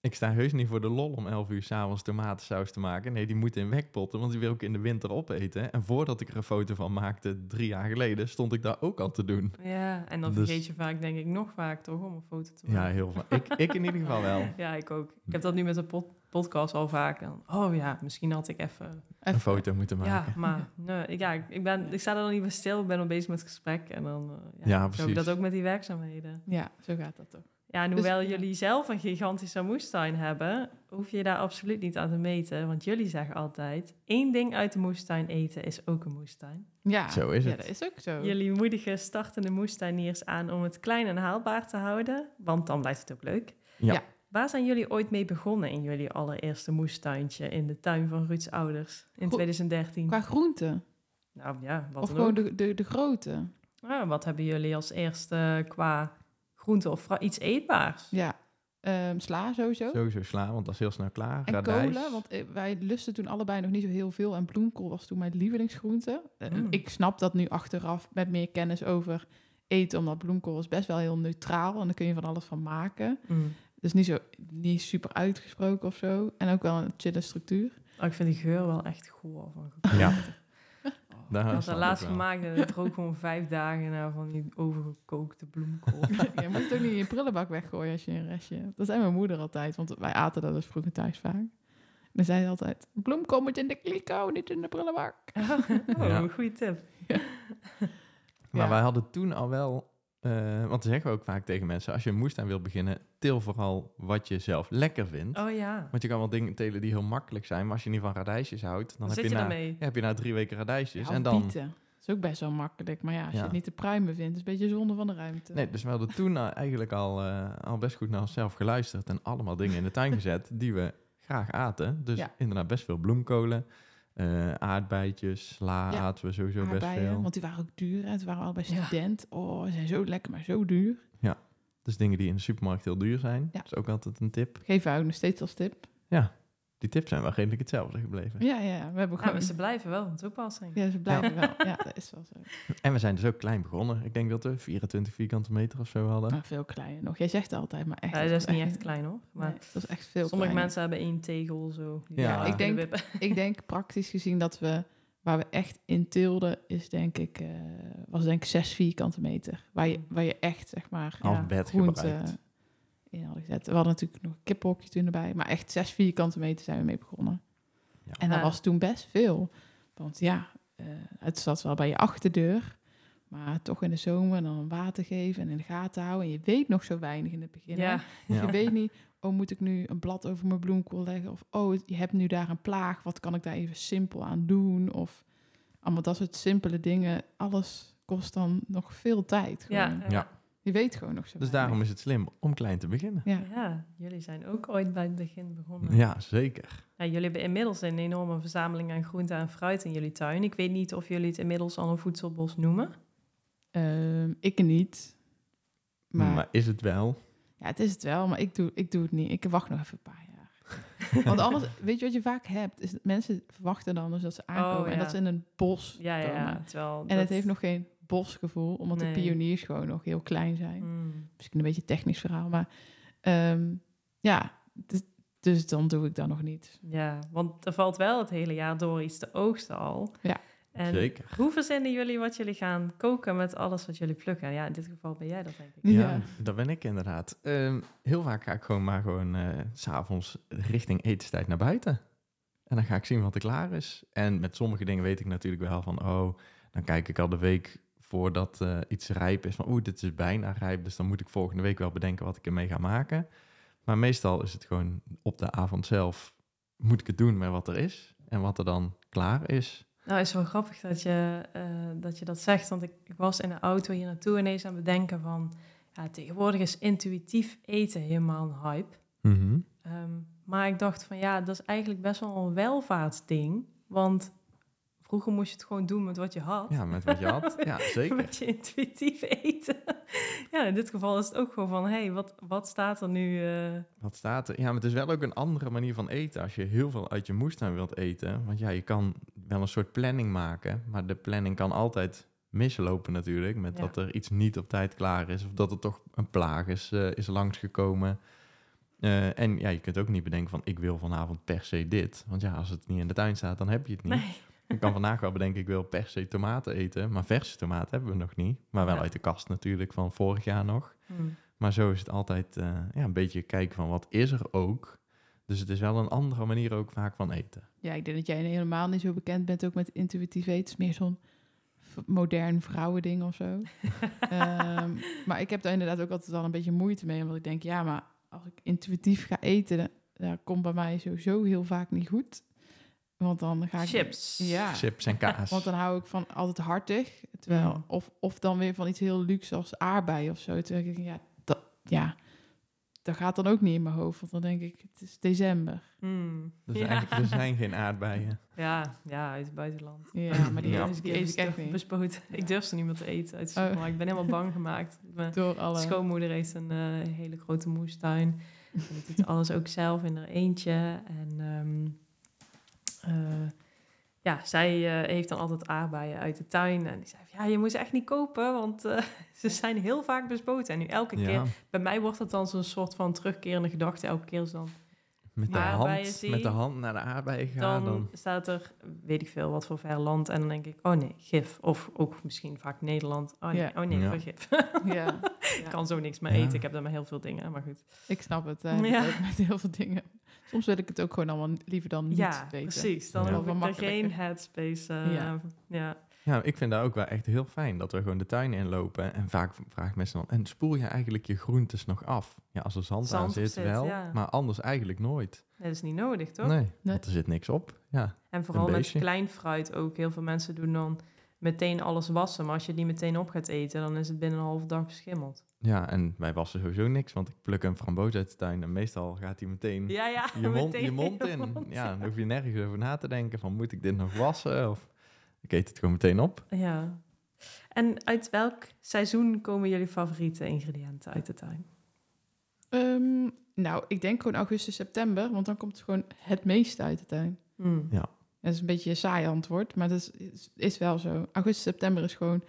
Ik sta heus niet voor de lol om 11 uur s'avonds tomatensaus te maken. Nee, die moeten in wekpotten, want die wil ik in de winter opeten. En voordat ik er een foto van maakte, drie jaar geleden, stond ik daar ook al te doen. Ja, en dan Dus- vergeet je vaak, denk ik, nog vaak toch om een foto te Ja, maken. heel veel. Ik, ik in ieder geval wel. Ja, ik ook. Ik heb dat nu met de pod- podcast al vaak. Dan, oh ja, misschien had ik even... Een foto moeten Ja, maken. maar nee, ik- ja, ik, ik, ben, ik sta er dan niet bij stil. Ik ben al bezig met het gesprek. En dan eh, Ja, zo heb ik precies. dat ook met die werkzaamheden. Ja, zo gaat dat toch. Ja, en Dus, hoewel ja. jullie zelf een gigantische moestuin hebben, hoef je daar absoluut niet aan te meten. Want jullie zeggen altijd, één ding uit de moestuin eten is ook een moestuin. Ja, Zo is ja, het. dat is ook zo. Jullie moedigen startende moestuiniers aan om het klein en haalbaar te houden, want dan blijft het ook leuk. Ja. Ja. Waar zijn jullie ooit mee begonnen in jullie allereerste moestuintje in de tuin van Ruud's ouders in Goed. 2013? Qua groenten. Nou ja, wat Of dan gewoon ook. de, de, de grootte. Ah, wat hebben jullie als eerste qua groente of iets eetbaars? Ja. Ehm, sla sowieso. Sowieso sla, want dat is heel snel klaar. En Radijs. kolen, want eh, wij lusten toen allebei nog niet zo heel veel. En bloemkool was toen mijn lievelingsgroente. Eh, Mm. Ik snap dat nu achteraf met meer kennis over eten, omdat bloemkool is best wel heel neutraal. En daar kun je van alles van maken. Mm. Dus niet, zo, niet super uitgesproken of zo. En ook wel een chille structuur. Oh, ik vind die geur wel echt goor van Ja. Snap er ik laatst gemaakt en het rook gewoon vijf dagen na van die overgekookte bloemkool. je moet het ook niet in je prullenbak weggooien als je een restje... Dat zei mijn moeder altijd, want wij aten dat dus vroeger thuis vaak. En dan zei ze altijd, bloemkool moet in de kliko, niet in de prullenbak. oh, Ja. goede tip. Maar Ja. wij hadden toen al wel... eh, want dan zeggen we ook vaak tegen mensen... als je een moestuin wil beginnen... til vooral wat je zelf lekker vindt. Oh ja, Want je kan wel dingen telen die heel makkelijk zijn... maar als je niet van radijsjes houdt... dan dan heb je, na, ja, heb je na drie weken radijsjes. Ja, en dan... bieten. Dat is ook best wel makkelijk. Maar ja, als je Ja. het niet te pruimen vindt, is het een beetje zonde van de ruimte. Nee, dus we hadden toen eh, eigenlijk al, eh, al best goed naar onszelf geluisterd... en allemaal dingen in de tuin gezet die we graag aten. Dus inderdaad best veel bloemkolen... eh aardbeidjes, sla Ja. aten we sowieso best veel. want die waren ook duur. Toen waren allebei Ja. student. Oh, ze zijn zo lekker, maar zo duur. Dus dingen die in de supermarkt heel duur zijn. Ja. Dat is ook altijd een tip. Geven we ook nog steeds als tip. Die tips zijn wel redelijk hetzelfde gebleven. Ja, ja, we hebben Ja, gewoon... maar ze blijven wel van toepassing. Ja, ze blijven wel. Ja, dat is wel zo. En we zijn dus ook klein begonnen. Ik denk dat we 24 vierkante meter of zo hadden. Maar veel kleiner nog. Jij zegt altijd, maar echt... Ja, dat is niet echt klein hoor. Maar dat is echt veel sommige kleiner. mensen hebben één tegel zo. Ja, ik denk-. Ik denk praktisch gezien dat we... Waar we echt in tilden is denk ik... eh, was denk ik zes vierkante meter. Waar je, waar je echt, zeg maar... Als Ja, bed groente gebruikt. In hadden gezet. We hadden natuurlijk nog een kippenhokje toen erbij. Maar echt zes vierkante meter zijn we mee begonnen. Ja. En dat Ja. was toen best veel. Want ja, eh, het zat wel bij je achterdeur. Maar toch in de zomer dan water geven en in de gaten houden. En je weet nog zo weinig in het begin. Ja, Dus Ja. je weet niet, oh moet ik nu een blad over mijn bloemkool leggen? Of oh, je hebt nu daar een plaag. Wat kan ik daar even simpel aan doen? Of allemaal dat soort simpele dingen. Alles kost dan nog veel tijd. gewoon. ja. Ja. Je weet gewoon nog zo Dus daarom is het slim om klein te beginnen. Ja. Ja, jullie zijn ook ooit bij het begin begonnen. Ja, zeker. Ja, jullie hebben inmiddels een enorme verzameling aan groente en fruit in jullie tuin. Ik weet niet of jullie het inmiddels al een voedselbos noemen. Ehm, ik niet. Maar, Maar, is het wel? ja, het is het wel, maar ik doe, ik doe het niet. Ik wacht nog even een paar jaar. Want anders, weet je wat je vaak hebt? Is dat mensen verwachten dan dus dat ze aankomen en ja. dat ze in een bos Ja, ja, komen. ja. Terwijl En dat- het heeft nog geen bosgevoel, omdat Nee. de pioniers gewoon nog heel klein zijn. Mm. Misschien een beetje een technisch verhaal, maar ehm, ja, dus, dus dan doe ik dat nog niet. Ja, want er valt wel het hele jaar door iets te oogsten al. Ja. En Zeker. hoe verzinnen jullie wat jullie gaan koken met alles wat jullie plukken? Ja, in dit geval ben jij dat denk ik. Ja, Ja. dat ben ik inderdaad. Ehm, heel vaak ga ik gewoon maar gewoon eh, s s'avonds richting etenstijd naar buiten. En dan ga ik zien wat er klaar is. En met sommige dingen weet ik natuurlijk wel van, oh, dan kijk ik al de week voordat eh, iets rijp is. Van, oeh, dit is bijna rijp, dus dan moet ik volgende week wel bedenken wat ik ermee ga maken. Maar meestal is het gewoon op de avond zelf, moet ik het doen met wat er is. En wat er dan klaar is. Nou, is wel grappig dat je, eh, dat je dat zegt. Want ik, ik was in de auto hier naartoe ineens aan het bedenken van... Ja, tegenwoordig is intuïtief eten helemaal een hype. Mhm. Ehm, maar ik dacht van ja, dat is eigenlijk best wel een welvaartsding. Want vroeger moest je het gewoon doen met wat je had. Ja, met wat je had. Ja, zeker. Met je intuïtief eten. ja, in dit geval is het ook gewoon van... hé, hey, wat, wat staat er nu... eh, Wat staat er? Ja, maar het is wel ook een andere manier van eten als je heel veel uit je moestuin wilt eten. Want ja, je kan wel een soort planning maken, maar de planning kan altijd mislopen natuurlijk. Met Ja. dat er iets niet op tijd klaar is of dat er toch een plaag is, eh, is langsgekomen. Eh, en ja, je kunt ook niet bedenken van ik wil vanavond per se dit. Want ja, als het niet in de tuin staat, dan heb je het niet. nee. Ik kan vandaag wel bedenken, ik wil per se tomaten eten. Maar verse tomaten hebben we nog niet. Maar wel Ja. uit de kast natuurlijk van vorig jaar nog. Hmm. Maar zo is het altijd eh, ja, een beetje kijken van wat is er ook. Dus het is wel een andere manier ook vaak van eten. Ja, ik denk dat jij helemaal niet zo bekend bent ook met intuïtief eten. Het is meer zo'n modern vrouwending of zo. Ehm, maar ik heb daar inderdaad ook altijd wel een beetje moeite mee. Omdat ik denk, ja, maar als ik intuïtief ga eten, dan, dat komt bij mij sowieso heel vaak niet goed. Want dan ga ik... Chips. Ja, Chips en kaas. want dan hou ik van altijd hartig. Terwijl, Mm. of, of dan weer van iets heel luxe als aardbei of zo. Terwijl ik denk, ja, dat, ja, dat gaat dan ook niet in mijn hoofd. Want dan denk ik, het is december. Hmm. Dus ja. eigenlijk, er zijn geen aardbeien. Ja, ja, uit het buitenland. Ja, maar die, Ja. die eet ik echt niet. Bespoten. Ik durf ze niet meer te eten uit Oh. Ik ben helemaal bang gemaakt. Mijn Door alle... schoonmoeder heeft een eh, hele grote moestuin. En doet alles ook zelf in haar eentje. En ehm, eh, ja, zij eh, heeft dan altijd aardbeien uit de tuin. En die zei, ja, je moet ze echt niet kopen, want eh, ze zijn heel vaak bespoten. En nu elke keer, bij mij wordt het dan zo'n soort van terugkerende gedachte. Elke keer is dan met de, hand, zie, met de hand naar de aardbeien gaan. dan, Dan, staat er, weet ik veel, wat voor ver land. En dan denk ik, oh nee, gif. Of ook misschien vaak Nederland. Oh nee, oh nee Ja. gif. Ja, ik kan zo niks meer Ja. eten. Ik heb daar maar heel veel dingen, maar goed. ik snap het. Ja. Ook Met heel veel dingen. Soms wil ik het ook gewoon allemaal liever dan niet ja, weten. precies. Dan Ja. heb Wel ik er geen headspace. eh, Ja. ja. ja, ik vind dat ook wel echt heel fijn. Dat we gewoon de tuin inlopen. En vaak vragen mensen dan, en spoel je eigenlijk je groentes nog af? Ja, als er zand, Zand aan zit, zit, wel. ja. Maar anders eigenlijk nooit. Dat is niet nodig, toch? Nee, want er zit niks op. Ja, En vooral met klein fruit ook. Heel veel mensen doen dan meteen alles wassen. Maar als je niet meteen op gaat eten, dan is het binnen een halve dag beschimmeld. ja, en wij wassen sowieso niks. Want ik pluk een framboos uit de tuin. En meestal gaat hij meteen Ja, ja. je mond, meteen je mond je in. mond Ja, dan hoef je nergens over na te denken van moet ik dit nog wassen? Of ik eet het gewoon meteen op. Ja. En uit welk seizoen komen jullie favoriete ingrediënten uit de tuin? Ehm, nou, ik denk gewoon augustus, september. Want dan komt het gewoon het meeste uit de tuin. Hmm. Dat is een beetje een saai antwoord, maar dat is, is, is wel zo. Augustus, september is gewoon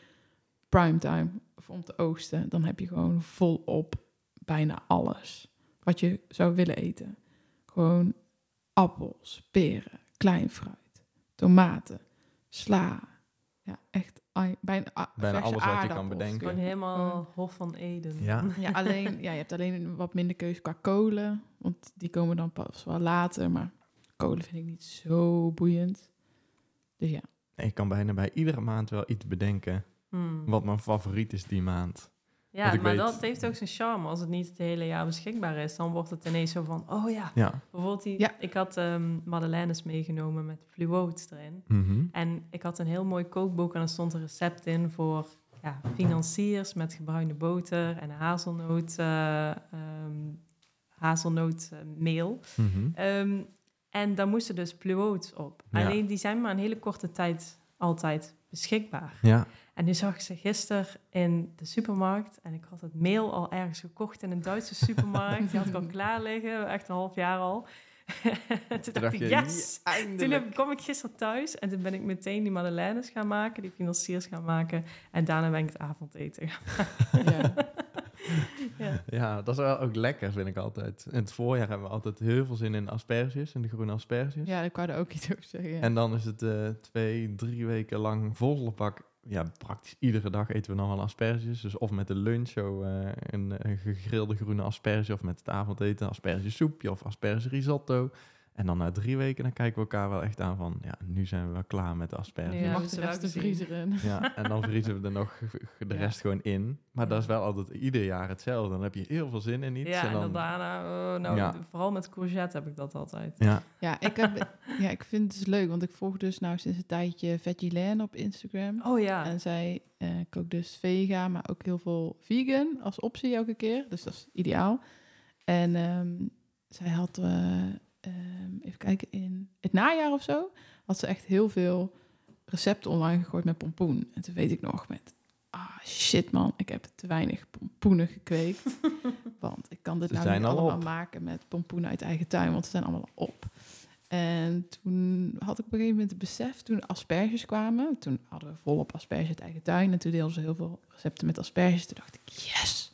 primetime voor om te oogsten. Dan heb je gewoon volop bijna alles wat je zou willen eten. Gewoon appels, peren, klein fruit, tomaten, sla. Ja, echt bijna, Bijna alles wat je kan bedenken. Gewoon helemaal Hof van Eden. Ja. Ja, alleen, ja, je hebt alleen wat minder keuze qua kolen. Want die komen dan pas wel later. Maar kolen vind ik niet zo boeiend. Dus ja. Ik kan bijna bij iedere maand wel iets bedenken Hmm. wat mijn favoriet is die maand. Ja, maar weet- dat heeft ook zijn charme. Als het niet het hele jaar beschikbaar is, dan wordt het ineens zo van... Oh ja, Ja. bijvoorbeeld die... Ja. Ik had ehm madeleines meegenomen met fluoot erin. Mhm. En ik had een heel mooi kookboek en er stond een recept in voor ja, financiers met gebruinde boter en hazelnoot, eh, ehm, hazelnootmeel. Mhm. Ehm, en daar moesten dus pluoot op. Ja. Alleen die zijn maar een hele korte tijd altijd beschikbaar. Ja. En nu zag ik ze gisteren in de supermarkt. En ik had het meel al ergens gekocht in een Duitse supermarkt. Die had ik al klaar liggen, echt een half jaar al. toen dacht ik, yes! Toen eindelijk. kwam ik gisteren thuis en toen ben ik meteen die madeleines gaan maken, die financiers gaan maken. En daarna ben ik het avondeten gaan ja. ja. Ja, dat is wel ook lekker, vind ik altijd. In het voorjaar hebben we altijd heel veel zin in asperges, in de groene asperges. ja, ik wou er ook iets over zeggen. ja. En dan is het eh, twee, drie weken lang volle bak. Ja, praktisch iedere dag eten we dan wel asperges. Dus of met de lunch zo eh, een, een gegrilde groene asperge, of met het avondeten aspergesoepje of aspergerisotto. En dan na drie weken, dan kijken we elkaar wel echt aan van, ja, nu zijn we wel klaar met de asperges. Ja, je mag de rest de vriezer in. Ja, en dan vriezen we er nog de Ja. rest gewoon in. Maar dat is wel altijd ieder jaar hetzelfde. Dan heb je heel veel zin in iets. Ja, en en dan, dan daarna, oh, nou, Ja. vooral met courgette heb ik dat altijd. Ja, Ja, ik, heb, ja, ik vind het dus leuk, want ik volg dus nou sinds een tijdje Veggie Lan op Instagram. Oh ja, En zij eh kookt dus vega, maar ook heel veel vegan als optie elke keer. Dus dat is ideaal. En ehm, zij had, eh, ehm, even kijken, in het najaar of zo, had ze echt heel veel recepten online gegooid met pompoen. En toen weet ik nog met, ah shit man, ik heb te weinig pompoenen gekweekt. want ik kan dit nou niet al allemaal op. maken met pompoenen uit eigen tuin, want ze zijn allemaal al op. En toen had ik op een gegeven moment het besef, toen asperges kwamen, toen hadden we volop asperges uit eigen tuin en toen deelden ze heel veel recepten met asperges. Toen dacht ik, yes,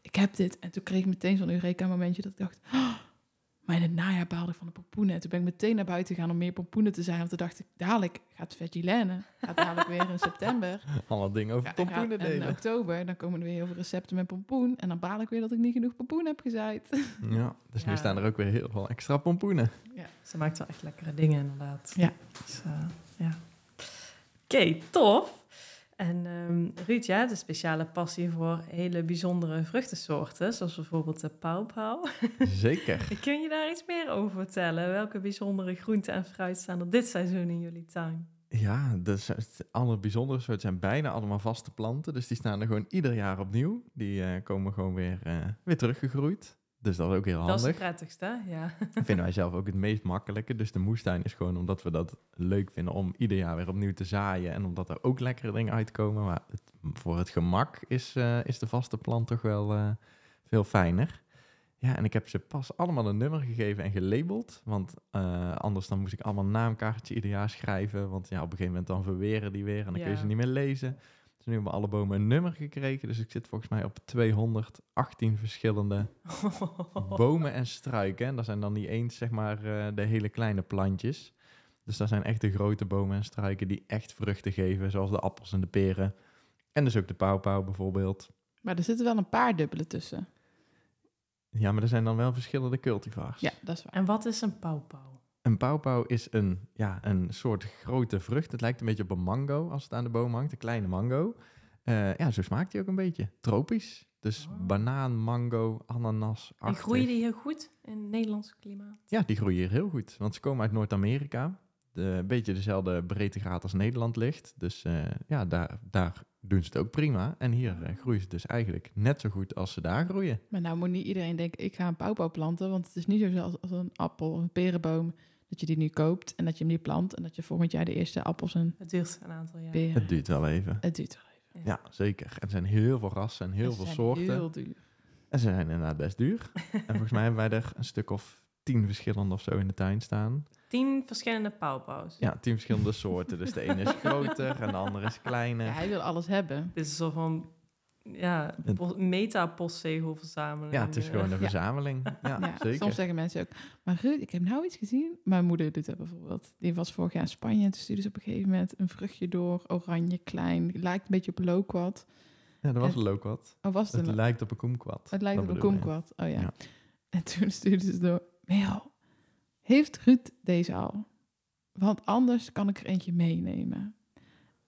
ik heb dit. En toen kreeg ik meteen zo'n Eureka-momentje dat ik dacht, oh, maar in het najaar baalde ik van de pompoenen. En toen ben ik meteen naar buiten gegaan om meer pompoenen te zijn, want toen dacht ik, dadelijk gaat Vegilene, gaat dadelijk weer in september. alle dingen over Ja, en pompoenen gaat- en in delen. oktober, dan komen er weer heel veel recepten met pompoen. En dan baal ik weer dat ik niet genoeg pompoen heb gezaaid. Ja, dus nu Ja. staan er ook weer heel veel extra pompoenen. ze maakt wel echt lekkere dingen inderdaad. Ja. Dus, eh, ja. Oké, tof. En ehm Ruud, hebt een speciale passie voor hele bijzondere vruchtensoorten, zoals bijvoorbeeld de pauwpauw. Zeker. Kun je daar iets meer over vertellen? Welke bijzondere groenten en fruit staan er dit seizoen in jullie tuin? Ja, dus het alle bijzondere soorten zijn bijna allemaal vaste planten. Dus die staan er gewoon ieder jaar opnieuw. Die eh, komen gewoon weer, eh, weer teruggegroeid. Dus dat is ook heel Dat is handig. het prettigste, ja. vinden wij zelf ook het meest makkelijke. Dus de moestuin is gewoon omdat we dat leuk vinden om ieder jaar weer opnieuw te zaaien. En omdat er ook lekkere dingen uitkomen. Maar het- voor het gemak is, eh, is de vaste plant toch wel eh, veel fijner. Ja, en ik heb ze pas allemaal een nummer gegeven en gelabeld. Want eh, anders dan moest ik allemaal een naamkaartje ieder jaar schrijven. Want ja, op een gegeven moment dan verweren die weer en dan kun je ze niet meer lezen. Dus nu hebben we alle bomen een nummer gekregen. Dus ik zit volgens mij op 218 verschillende bomen en struiken. En dat zijn dan niet eens zeg maar eh, de hele kleine plantjes. Dus dat zijn echt de grote bomen en struiken die echt vruchten geven, zoals de appels en de peren. En dus ook de pauwpauw bijvoorbeeld. Maar er zitten wel een paar dubbele tussen. Ja, maar er zijn dan wel verschillende cultivars. Ja, dat is waar. En wat is een pauwpauw? Een pauwpauw is een, ja, een soort grote vrucht. Het lijkt een beetje op een mango als het aan de boom hangt, een kleine mango. Eh, ja, zo smaakt hij ook een beetje. Tropisch. Dus Oh. banaan, mango, ananas. En groeien die heel goed in het Nederlandse klimaat? Ja, die groeien hier heel goed. Want ze komen uit Noord-Amerika. De, een beetje dezelfde breedtegraad als Nederland ligt. Dus eh, ja, daar, daar doen ze het ook prima. En hier eh, groeien ze dus eigenlijk net zo goed als ze daar groeien. Maar nou moet niet iedereen denken, ik ga een pauwpauw planten. Want het is niet zo zoals als een appel of een perenboom. Dat je die nu koopt en dat je hem nu plant. En dat je volgend jaar de eerste appels en Het duurt een aantal jaar. peren... Het duurt wel even. Het duurt wel even. Ja, zeker. En er zijn heel veel rassen en heel Ze veel zijn soorten. heel duur. En ze zijn inderdaad best duur. en volgens mij hebben wij er een stuk of tien verschillende of zo in de tuin staan. Tien verschillende pauwpauws. Ja, tien verschillende soorten. Dus de ene is groter en de andere is kleiner. Ja, hij wil alles hebben. Dit is soort van ja, po- meta-postzegelverzameling. Ja, het is Eh, gewoon een verzameling. Ja, Ja, zeker. soms zeggen mensen ook, maar Ruud, ik heb nou iets gezien. Mijn moeder doet dat bijvoorbeeld. Die was vorig jaar in Spanje en toen stuurde ze op een gegeven moment een vruchtje door, oranje, klein. Lijkt een beetje op een loquat. Ja, dat was En- een loquat. Oh, was het Het een lijkt op een kumquat. Het lijkt Dat op een kumquat. Oh ja. Ja. En toen stuurde ze door. Mel, heeft Ruud deze al? Want anders kan ik er eentje meenemen.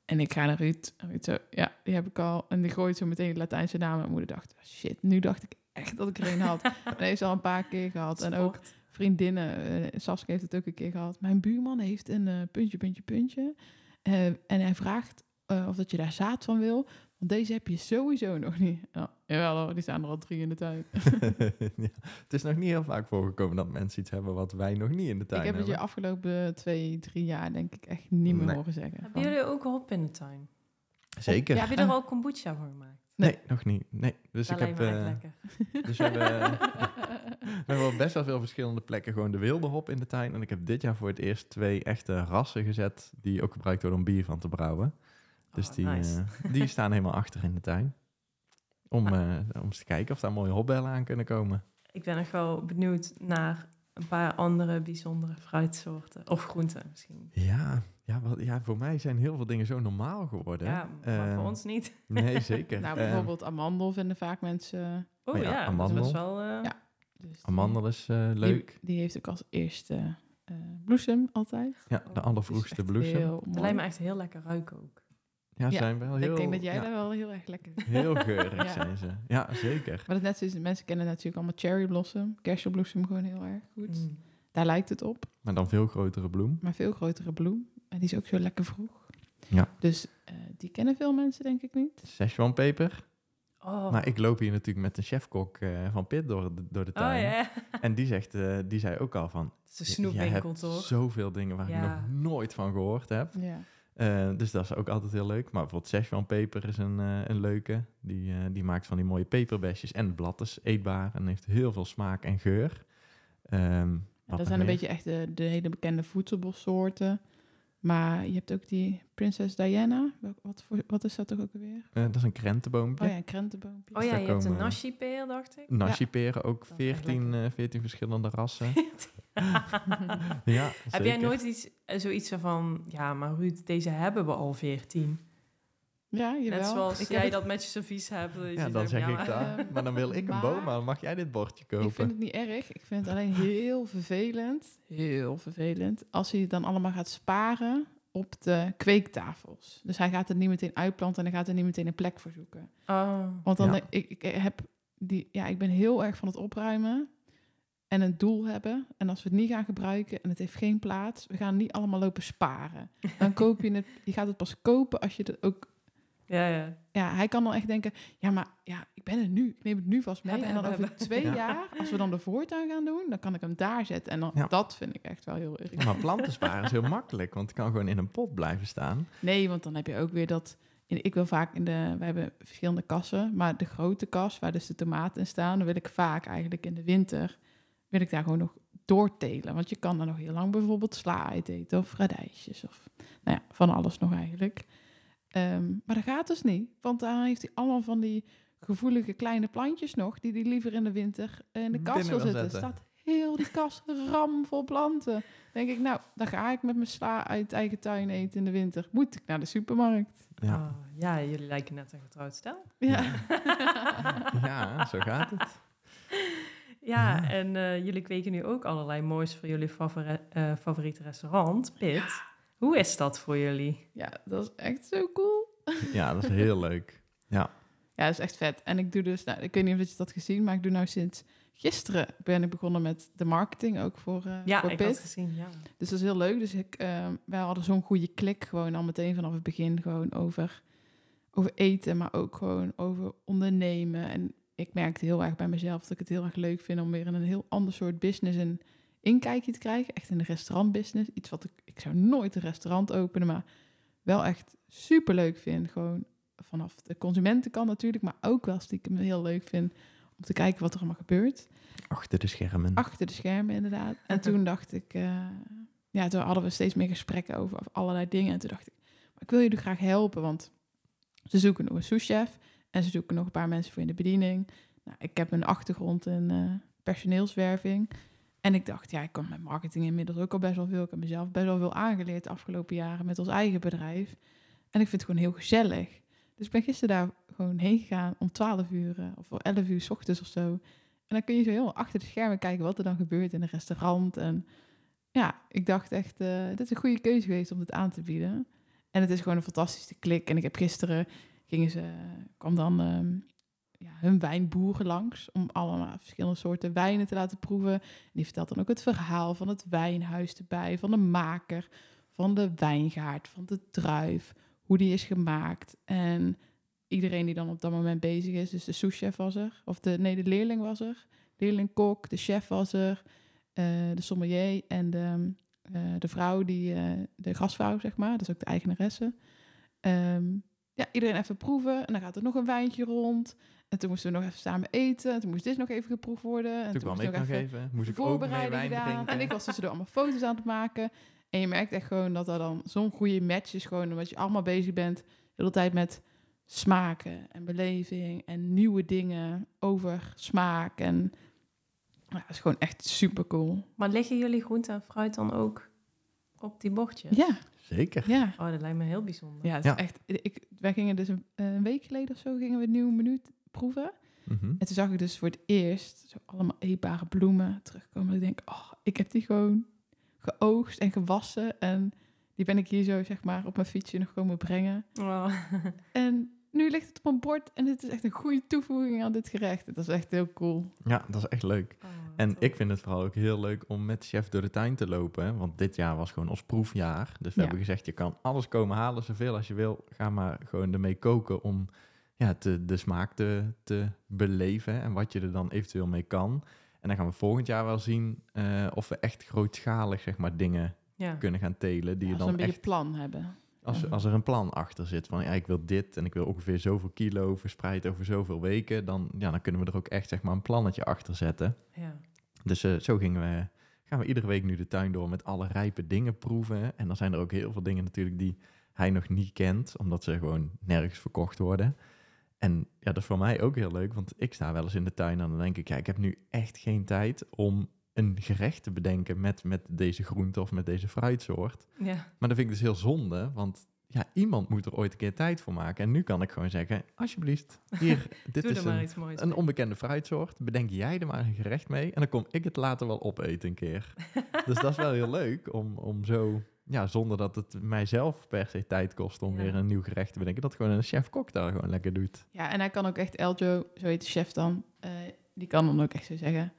En ik ga naar Ruud. En Ruud zo, ja, die heb ik al. En die gooit zo meteen de Latijnse naam. En mijn moeder dacht, shit, nu dacht ik echt dat ik er een had. Dat heeft ze al een paar keer gehad. En ook vriendinnen, eh Saskia heeft het ook een keer gehad. Mijn buurman heeft een eh, puntje, puntje, puntje. Eh, en hij vraagt of dat je daar zaad van wil. Want deze heb je sowieso nog niet. Ja, jawel hoor, die staan er al drie in de tuin. ja. Het is nog niet heel vaak voorgekomen dat mensen iets hebben wat wij nog niet in de tuin ik heb het je hebben. afgelopen twee, drie jaar denk ik echt niet meer Nee. horen zeggen. Hebben jullie ook hop in de tuin? Zeker. Ja. Heb je er al kombucha voor gemaakt? Nee, nog niet. Nee. Dus Dat ik heb, eh, lekker. dus we hebben, we hebben op best wel veel verschillende plekken gewoon de wilde hop in de tuin. En ik heb dit jaar voor het eerst twee echte rassen gezet die ook gebruikt worden om bier van te brouwen. Dus Oh, die, nice. eh, die staan helemaal achter in de tuin. Om, eh, om eens te kijken of daar mooie hopbellen aan kunnen komen. Ik ben nog wel benieuwd naar een paar andere bijzondere fruitsoorten. Of groenten misschien. Ja, ja, wat, ja, voor mij zijn heel veel dingen zo normaal geworden. Ja, maar Eh, voor ons niet. Nee, zeker. nou, Eh, bijvoorbeeld amandel vinden vaak mensen... Oh Oh ja, ja, dat is amandel. wel... eh, Ja. Dus amandel is eh, die- leuk. Die, heeft ook als eerste eh, bloesem altijd. Ja, de Oh, allervroegste bloesem. Dat lijkt me echt heel lekker ruiken ook. Ja, Ja, zijn wel heel... ik denk dat jij ja, daar wel heel erg lekker. Heel geurig Ja. zijn ze. Ja, zeker. Maar dat net zoals mensen kennen natuurlijk allemaal cherry blossom, kersenbloesem gewoon heel erg goed. Mm. Daar lijkt het op, Maar dan veel grotere bloem. maar veel grotere bloem. En die is ook zo lekker vroeg. Ja. Dus eh, die kennen veel mensen denk ik niet. Szechuanpeper. Oh. Maar ik loop hier natuurlijk met een chefkok eh, van Pit door de, door de oh tuin. En die, zegt, eh, die zei ook al van... het is een "J- snoepwinkel toch? zoveel dingen waar Ja. ik nog nooit van gehoord heb. Ja. Eh, dus dat is ook altijd heel leuk. Maar bijvoorbeeld Szechuanpeper is een, eh, een leuke. Die, eh, die maakt van die mooie peperbesjes. En blad is eetbaar en heeft heel veel smaak en geur. Ehm, dat zijn een beetje echt de, de hele bekende voedselbossoorten. Maar je hebt ook die Prinses Diana. Wat, voor, wat is dat toch ook alweer? Eh, dat is een krentenboompje. Oh ja, een krentenboompje. Oh ja, daar je hebt een nashi-peer, dacht ik. Nashiperen ook Dat is echt 14, eh 14 verschillende rassen. ja, Heb jij nooit iets, eh, zoiets van, ja, maar Ruud, deze hebben we al 14. Ja, jawel. Net zoals Ik jij het- dat met je servies hebt. je Ja, dan zeg ik maar- dat. Maar dan wil ik een Maar- boom, maar dan mag jij dit bordje kopen. Ik vind het niet erg. Ik vind het alleen heel vervelend. Heel vervelend. Als hij het dan allemaal gaat sparen op de kweektafels. Dus hij gaat het niet meteen uitplanten en hij gaat er niet meteen een plek voor zoeken. Oh. Want dan Ja. ik, ik heb die, ja, ik ben heel erg van het opruimen en een doel hebben. En als we het niet gaan gebruiken en het heeft geen plaats, we gaan niet allemaal lopen sparen. Dan koop je het, je gaat het pas kopen als je het ook. Ja, ja. Ja, hij kan dan echt denken, ja, maar ja, ik ben er nu, ik neem het nu vast mee. Hebben, en dan hebben, over hebben. twee Ja. jaar, als we dan de voortuin gaan doen, dan kan ik hem daar zetten. En dan, Ja. dat vind ik echt wel heel erg. Maar planten sparen is heel makkelijk, want het kan gewoon in een pot blijven staan. Nee, want dan heb je ook weer dat. in- Ik wil vaak in de. We hebben verschillende kassen, maar de grote kas waar dus de tomaten in staan, dan wil ik vaak eigenlijk in de winter. wil ik daar gewoon nog doortelen. Want je kan er nog heel lang bijvoorbeeld sla uit eten of radijsjes of. Nou ja, van alles nog eigenlijk. Ehm, maar dat gaat dus niet, want dan heeft hij allemaal van die gevoelige kleine plantjes nog, die hij liever in de winter in de kast wil zetten. staat heel die kast ramvol planten. denk ik, nou, dan ga ik met mijn sla uit eigen tuin eten in de winter. Moet ik naar de supermarkt? Ja, Oh, ja, jullie lijken net een getrouwd stel. Ja. ja zo gaat het. Ja, Ja. en eh, jullie kweken nu ook allerlei moois voor jullie favori- eh, favoriete restaurant, Pit. Hoe is dat voor jullie? ja, dat is echt zo cool. Ja, dat is heel leuk. Ja, Ja, dat is echt vet. En ik doe dus, nou, ik weet niet of je dat gezien, maar ik doe nou sinds gisteren ben ik begonnen met de marketing ook voor, eh Ja, voor ik Pit. had gezien, ja. Dus dat is heel leuk. Dus ik, eh, wij hadden zo'n goede klik gewoon al meteen vanaf het begin gewoon over, over eten, maar ook gewoon over ondernemen. En ik merkte heel erg bij mezelf dat ik het heel erg leuk vind om weer in een heel ander soort business een inkijkje te krijgen. Echt in de restaurantbusiness. Iets wat ik, ik zou nooit een restaurant openen, maar wel echt super leuk vind. Gewoon vanaf de consumentenkant natuurlijk, maar ook wel stiekem heel leuk vind om te kijken wat er allemaal gebeurt. achter de schermen. Achter de schermen, inderdaad. En toen dacht ik, eh, ja, toen hadden we steeds meer gesprekken over, allerlei dingen. En toen dacht ik, maar ik wil jullie graag helpen, want ze zoeken nog een souschef en ze zoeken nog een paar mensen voor in de bediening. Nou, ik heb een achtergrond in eh, personeelswerving. En ik dacht, ja, ik kan met marketing inmiddels ook al best wel veel. Ik heb mezelf best wel veel aangeleerd de afgelopen jaren met ons eigen bedrijf. En ik vind het gewoon heel gezellig. Dus ik ben gisteren daar gewoon heen gegaan om 12 uur eh, of om 11 uur s ochtends of zo. En dan kun je zo heel achter de schermen kijken wat er dan gebeurt in een restaurant. En ja, ik dacht echt, eh dit is een goede keuze geweest om dit aan te bieden. En het is gewoon een fantastische klik. En ik heb gisteren, gingen ze, kwam dan ehm, ja, hun wijnboeren langs om allemaal verschillende soorten wijnen te laten proeven. En die vertelt dan ook het verhaal van het wijnhuis erbij, van de maker, van de wijngaard, van de druif, hoe die is gemaakt. En iedereen die dan op dat moment bezig is, dus de souschef was er, of de, nee, de leerling was er, leerling-kok, de chef was er, eh, de sommelier en de, eh, de vrouw, die, eh, de gastvrouw, zeg maar, is ook de eigenaresse. Ehm, ja, iedereen even proeven en dan gaat er nog een wijntje rond. En toen moesten we nog even samen eten. En toen moest dit nog even geproefd worden. En Toen kwam moest ik nog even. Moest ik ook mee wijn gedaan. drinken. En ik was tussendoor allemaal foto's aan het maken. En je merkt echt gewoon dat er dan zo'n goede match is. Gewoon omdat je allemaal bezig bent. De hele tijd met smaken en beleving. En nieuwe dingen over smaak. En ja, het is gewoon echt super cool. Maar liggen jullie groente en fruit dan ook op die bordjes? Ja, Zeker. ja. Oh, dat lijkt me heel bijzonder. Ja, het Ja. is echt. Ik, wij gingen dus een, een week geleden of zo gingen we een nieuw menu proeven. Mhm. En toen zag ik dus voor het eerst zo allemaal eetbare bloemen terugkomen. Ik denk, oh, ik heb die gewoon geoogst en gewassen. En die ben ik hier zo, zeg maar, op mijn fietsje nog komen brengen. En nu ligt het op een bord en het is echt een goede toevoeging aan dit gerecht. Dat is echt heel cool. Ja, dat is echt leuk. Oh, En top. ik vind het vooral ook heel leuk om met chef door de tuin te lopen. hè, Want dit jaar was gewoon ons proefjaar. Dus we Ja. hebben gezegd, je kan alles komen halen, zoveel als je wil. Ga maar gewoon ermee koken om ja, te, de smaak te, te beleven. En wat je er dan eventueel mee kan. En dan gaan we volgend jaar wel zien eh, of we echt grootschalig zeg maar, dingen ja. kunnen gaan telen. Die je dan een beetje echt, plan hebben. als, als er een plan achter zit van ja, ik wil dit en ik wil ongeveer zoveel kilo verspreid over zoveel weken. Dan, ja, dan kunnen we er ook echt zeg maar, een plannetje achter zetten. Ja. Dus eh, zo gingen we, gaan we iedere week nu de tuin door met alle rijpe dingen proeven. En dan zijn er ook heel veel dingen natuurlijk die hij nog niet kent, omdat ze gewoon nergens verkocht worden. En ja, dat is voor mij ook heel leuk, want ik sta wel eens in de tuin en dan denk ik, ja, ik heb nu echt geen tijd om een gerecht te bedenken met, met deze groente of met deze fruitsoort. ja. Maar dat vind ik dus heel zonde, want ja, iemand moet er ooit een keer tijd voor maken. En nu kan ik gewoon zeggen, alsjeblieft, hier, dit is een, een onbekende fruitsoort. Bedenk jij er maar een gerecht mee. En dan kom ik het later wel opeten een keer. dus dat is wel heel leuk om, om zo, ja, zonder dat het mijzelf per se tijd kost om Ja. weer een nieuw gerecht te bedenken. Dat gewoon een chef-kok daar gewoon lekker doet. Ja, en hij kan ook echt, Eljo, zo heet de chef dan, eh, die kan dan ook echt zo zeggen.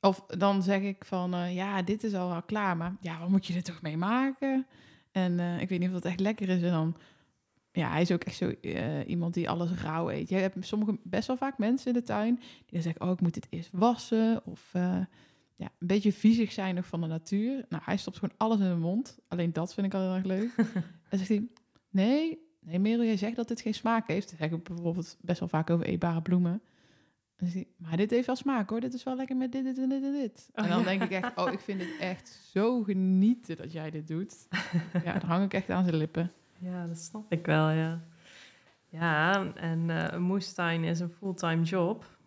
Of dan zeg ik van, eh, ja, dit is al wel klaar, maar ja, wat moet je er toch mee maken? En eh, ik weet niet of dat echt lekker is. En dan, ja, hij is ook echt zo iemand die alles rauw eet. Je hebt sommige, best wel vaak mensen in de tuin die dan zeggen, oh, ik moet dit eerst wassen. Of ja, een beetje viezig zijn nog van de natuur. Nou, hij stopt gewoon alles in de mond. Alleen dat vind ik al heel erg leuk. en zegt hij, nee, nee, Merel, jij zegt dat dit geen smaak heeft. Dat zeg ik bijvoorbeeld best wel vaak over eetbare bloemen. En hij, maar dit heeft wel smaak hoor. Dit is wel lekker met dit, dit en dit en dit. Oh, en dan ja. denk ik echt, oh, ik vind het echt zo genieten dat jij dit doet. ja, dan hang ik echt aan zijn lippen. Ja, dat snap ik wel, ja. Ja, en eh, een moestuin is een fulltime job.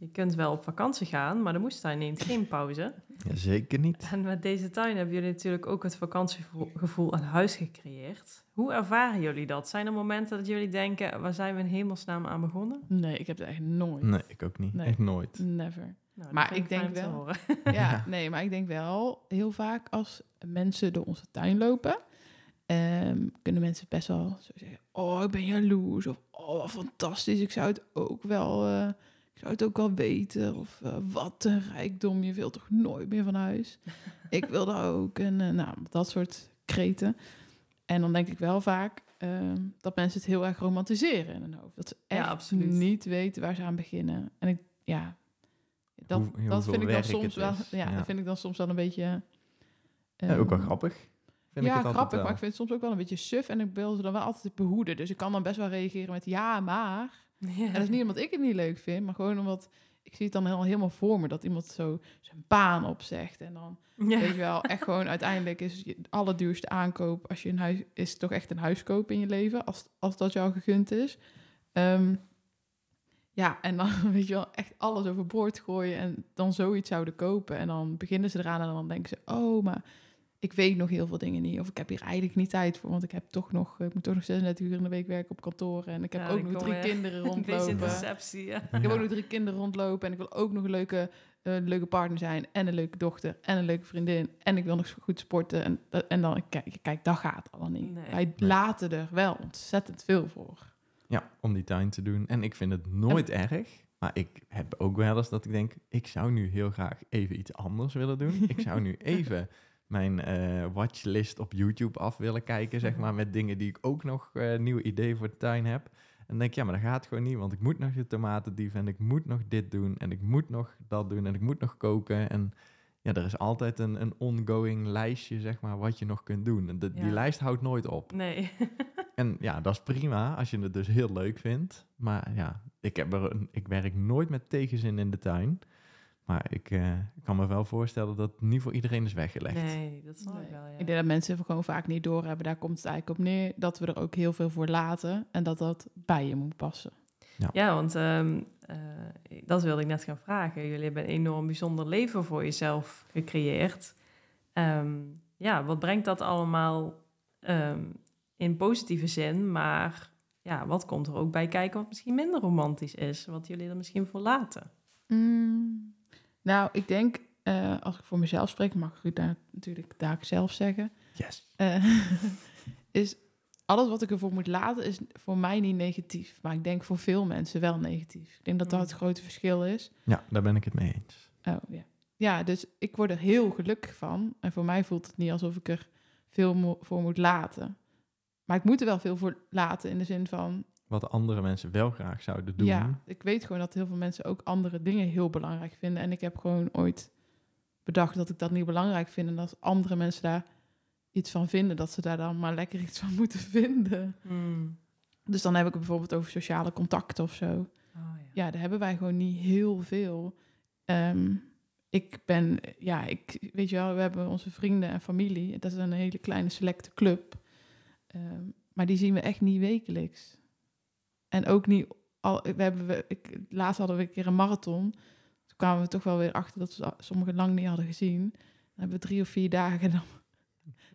Je kunt wel op vakantie gaan, maar de moestuin neemt geen pauze. Ja, zeker niet. En met deze tuin hebben jullie natuurlijk ook het vakantiegevoel aan huis gecreëerd. Hoe ervaren jullie dat? Zijn er momenten dat jullie denken, waar zijn we in hemelsnaam aan begonnen? Nee, ik heb het echt nooit. Nee, ik ook niet. Nee. Echt nooit. Never. Nou, Maar ik denk wel-. Ja, nee, maar ik denk wel heel vaak als mensen door onze tuin lopen, ehm, kunnen mensen best wel zo zeggen: Oh, ik ben jaloers. Of Oh, fantastisch. Ik zou het ook wel, eh, zou het ook wel weten. Of eh, wat een rijkdom. Je wilt toch nooit meer van huis? ik wil dat ook. En eh, nou, dat soort kreten. En dan denk ik wel vaak ehm, dat mensen het heel erg romantiseren in hun hoofd. Dat ze Ja, echt absoluut. niet weten waar ze aan beginnen. En ik, ja, dat, Hoe- dat vind ik dan soms wel. Ja, Ja. dat vind ik dan soms wel een beetje. Ja, ook wel ehm, grappig. Vind ja, ik het grappig, wel. maar ik vind het soms ook wel een beetje suf en ik wil ze dan wel altijd behoeden. Dus ik kan dan best wel reageren met ja, maar. En dat is niet omdat ik het niet leuk vind, maar gewoon omdat ik zie het dan heel, helemaal voor me dat iemand zo zijn baan opzegt. En dan Ja. weet je wel, echt gewoon uiteindelijk is je allerduurste aankoop als je een huis is toch echt een huis kopen in je leven, als, als dat jou gegund is. Ehm, ja, en dan weet je wel, echt alles overboord gooien en dan zoiets zouden kopen. En dan beginnen ze eraan en dan denken ze, oh, maar ik weet nog heel veel dingen niet. Of ik heb hier eigenlijk niet tijd voor, want ik heb toch nog, ik moet toch nog 36 uur in de week werken op kantoor. En ik heb Ja, ook nog drie je kinderen rondlopen. deceptie, ja. Ik heb ook nog drie kinderen rondlopen en ik wil ook nog een leuke, eh, leuke partner zijn en een leuke dochter en een leuke vriendin en ik wil nog goed sporten en, en dan kijk, kijk, dat gaat allemaal niet. Nee. Wij laten er wel ontzettend veel voor. Ja, om die tuin te doen. En ik vind het nooit erg. Maar ik heb ook wel eens dat ik denk, ik zou nu heel graag even iets anders willen doen. ik zou nu even mijn eh, watchlist op YouTube af willen kijken, zeg maar, met dingen die ik ook nog eh, nieuwe ideeën voor de tuin heb. En dan denk ik, ja, maar dat gaat gewoon niet, want ik moet nog de tomatendief en ik moet nog dit doen en ik moet nog dat doen en ik moet nog koken. En ja, er is altijd een, een ongoing lijstje, zeg maar, wat je nog kunt doen. En de- Ja. Die lijst houdt nooit op. Nee. En ja, dat is prima als je het dus heel leuk vindt. Maar ja, ik, heb er een, ik werk nooit met tegenzin in de tuin. Maar ik eh, kan me wel voorstellen dat het niet voor iedereen is weggelegd. Nee, dat snap ik Nee. wel, ja. Ik denk dat mensen gewoon vaak niet doorhebben. Daar komt het eigenlijk op neer dat we er ook heel veel voor laten en dat dat bij je moet passen. Ja, want ehm, eh, dat wilde ik net gaan vragen. Jullie hebben een enorm bijzonder leven voor jezelf gecreëerd. Ehm, ja, wat brengt dat allemaal ehm, in positieve zin? Maar ja, wat komt er ook bij kijken wat misschien minder romantisch is? Wat jullie er misschien voor laten? Mm, nou, ik denk, eh, als ik voor mezelf spreek, mag ik daar natuurlijk daar zelf zeggen, Yes. eh, is alles wat ik ervoor moet laten, is voor mij niet negatief. Maar ik denk voor veel mensen wel negatief. Ik denk dat dat het grote verschil is. Ja, daar ben ik het mee eens. Oh, ja. ja, dus ik word er heel gelukkig van. En voor mij voelt het niet alsof ik er veel voor moet laten. Maar ik moet er wel veel voor laten in de zin van... Wat andere mensen wel graag zouden doen. Ja, ik weet gewoon dat heel veel mensen ook andere dingen heel belangrijk vinden. En ik heb gewoon ooit bedacht dat ik dat niet belangrijk vind. En als andere mensen daar iets van vinden, dat ze daar dan maar lekker iets van moeten vinden. Mm. Dus dan heb ik het bijvoorbeeld over sociale contacten of zo. Oh, ja. Ja, daar hebben wij gewoon niet heel veel. Ehm, ik ben, ja, ik, weet je wel, we hebben onze vrienden en familie. Dat is een hele kleine selecte club. Ehm, maar die zien we echt niet wekelijks. En ook niet, al, we hebben, we, ik, laatst hadden we een keer een marathon. Toen kwamen we toch wel weer achter dat we sommigen lang niet hadden gezien. Dan hebben we drie of vier dagen en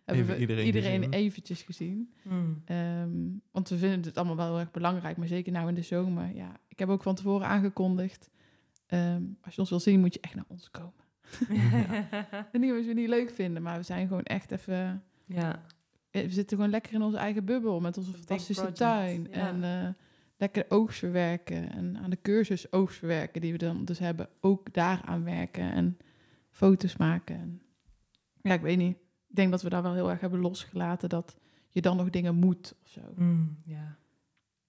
dan hebben we iedereen iedereen, gezien. eventjes gezien. Mm. Ehm, want we vinden het allemaal wel heel erg belangrijk, maar zeker nou in de zomer. Ja, ik heb ook van tevoren aangekondigd. ehm, als je ons wil zien, moet je echt naar ons komen. En niet als we niet leuk vinden, maar we zijn gewoon echt even. ja. eh, We zitten gewoon lekker in onze eigen bubbel met onze fantastische tuin. ja. En eh, lekker oogst verwerken. En aan de cursus oogst verwerken die we dan dus hebben, ook daaraan werken. En foto's maken. En, ja, ik weet niet. Ik denk dat we daar wel heel erg hebben losgelaten dat je dan nog dingen moet of zo. Mm, ja.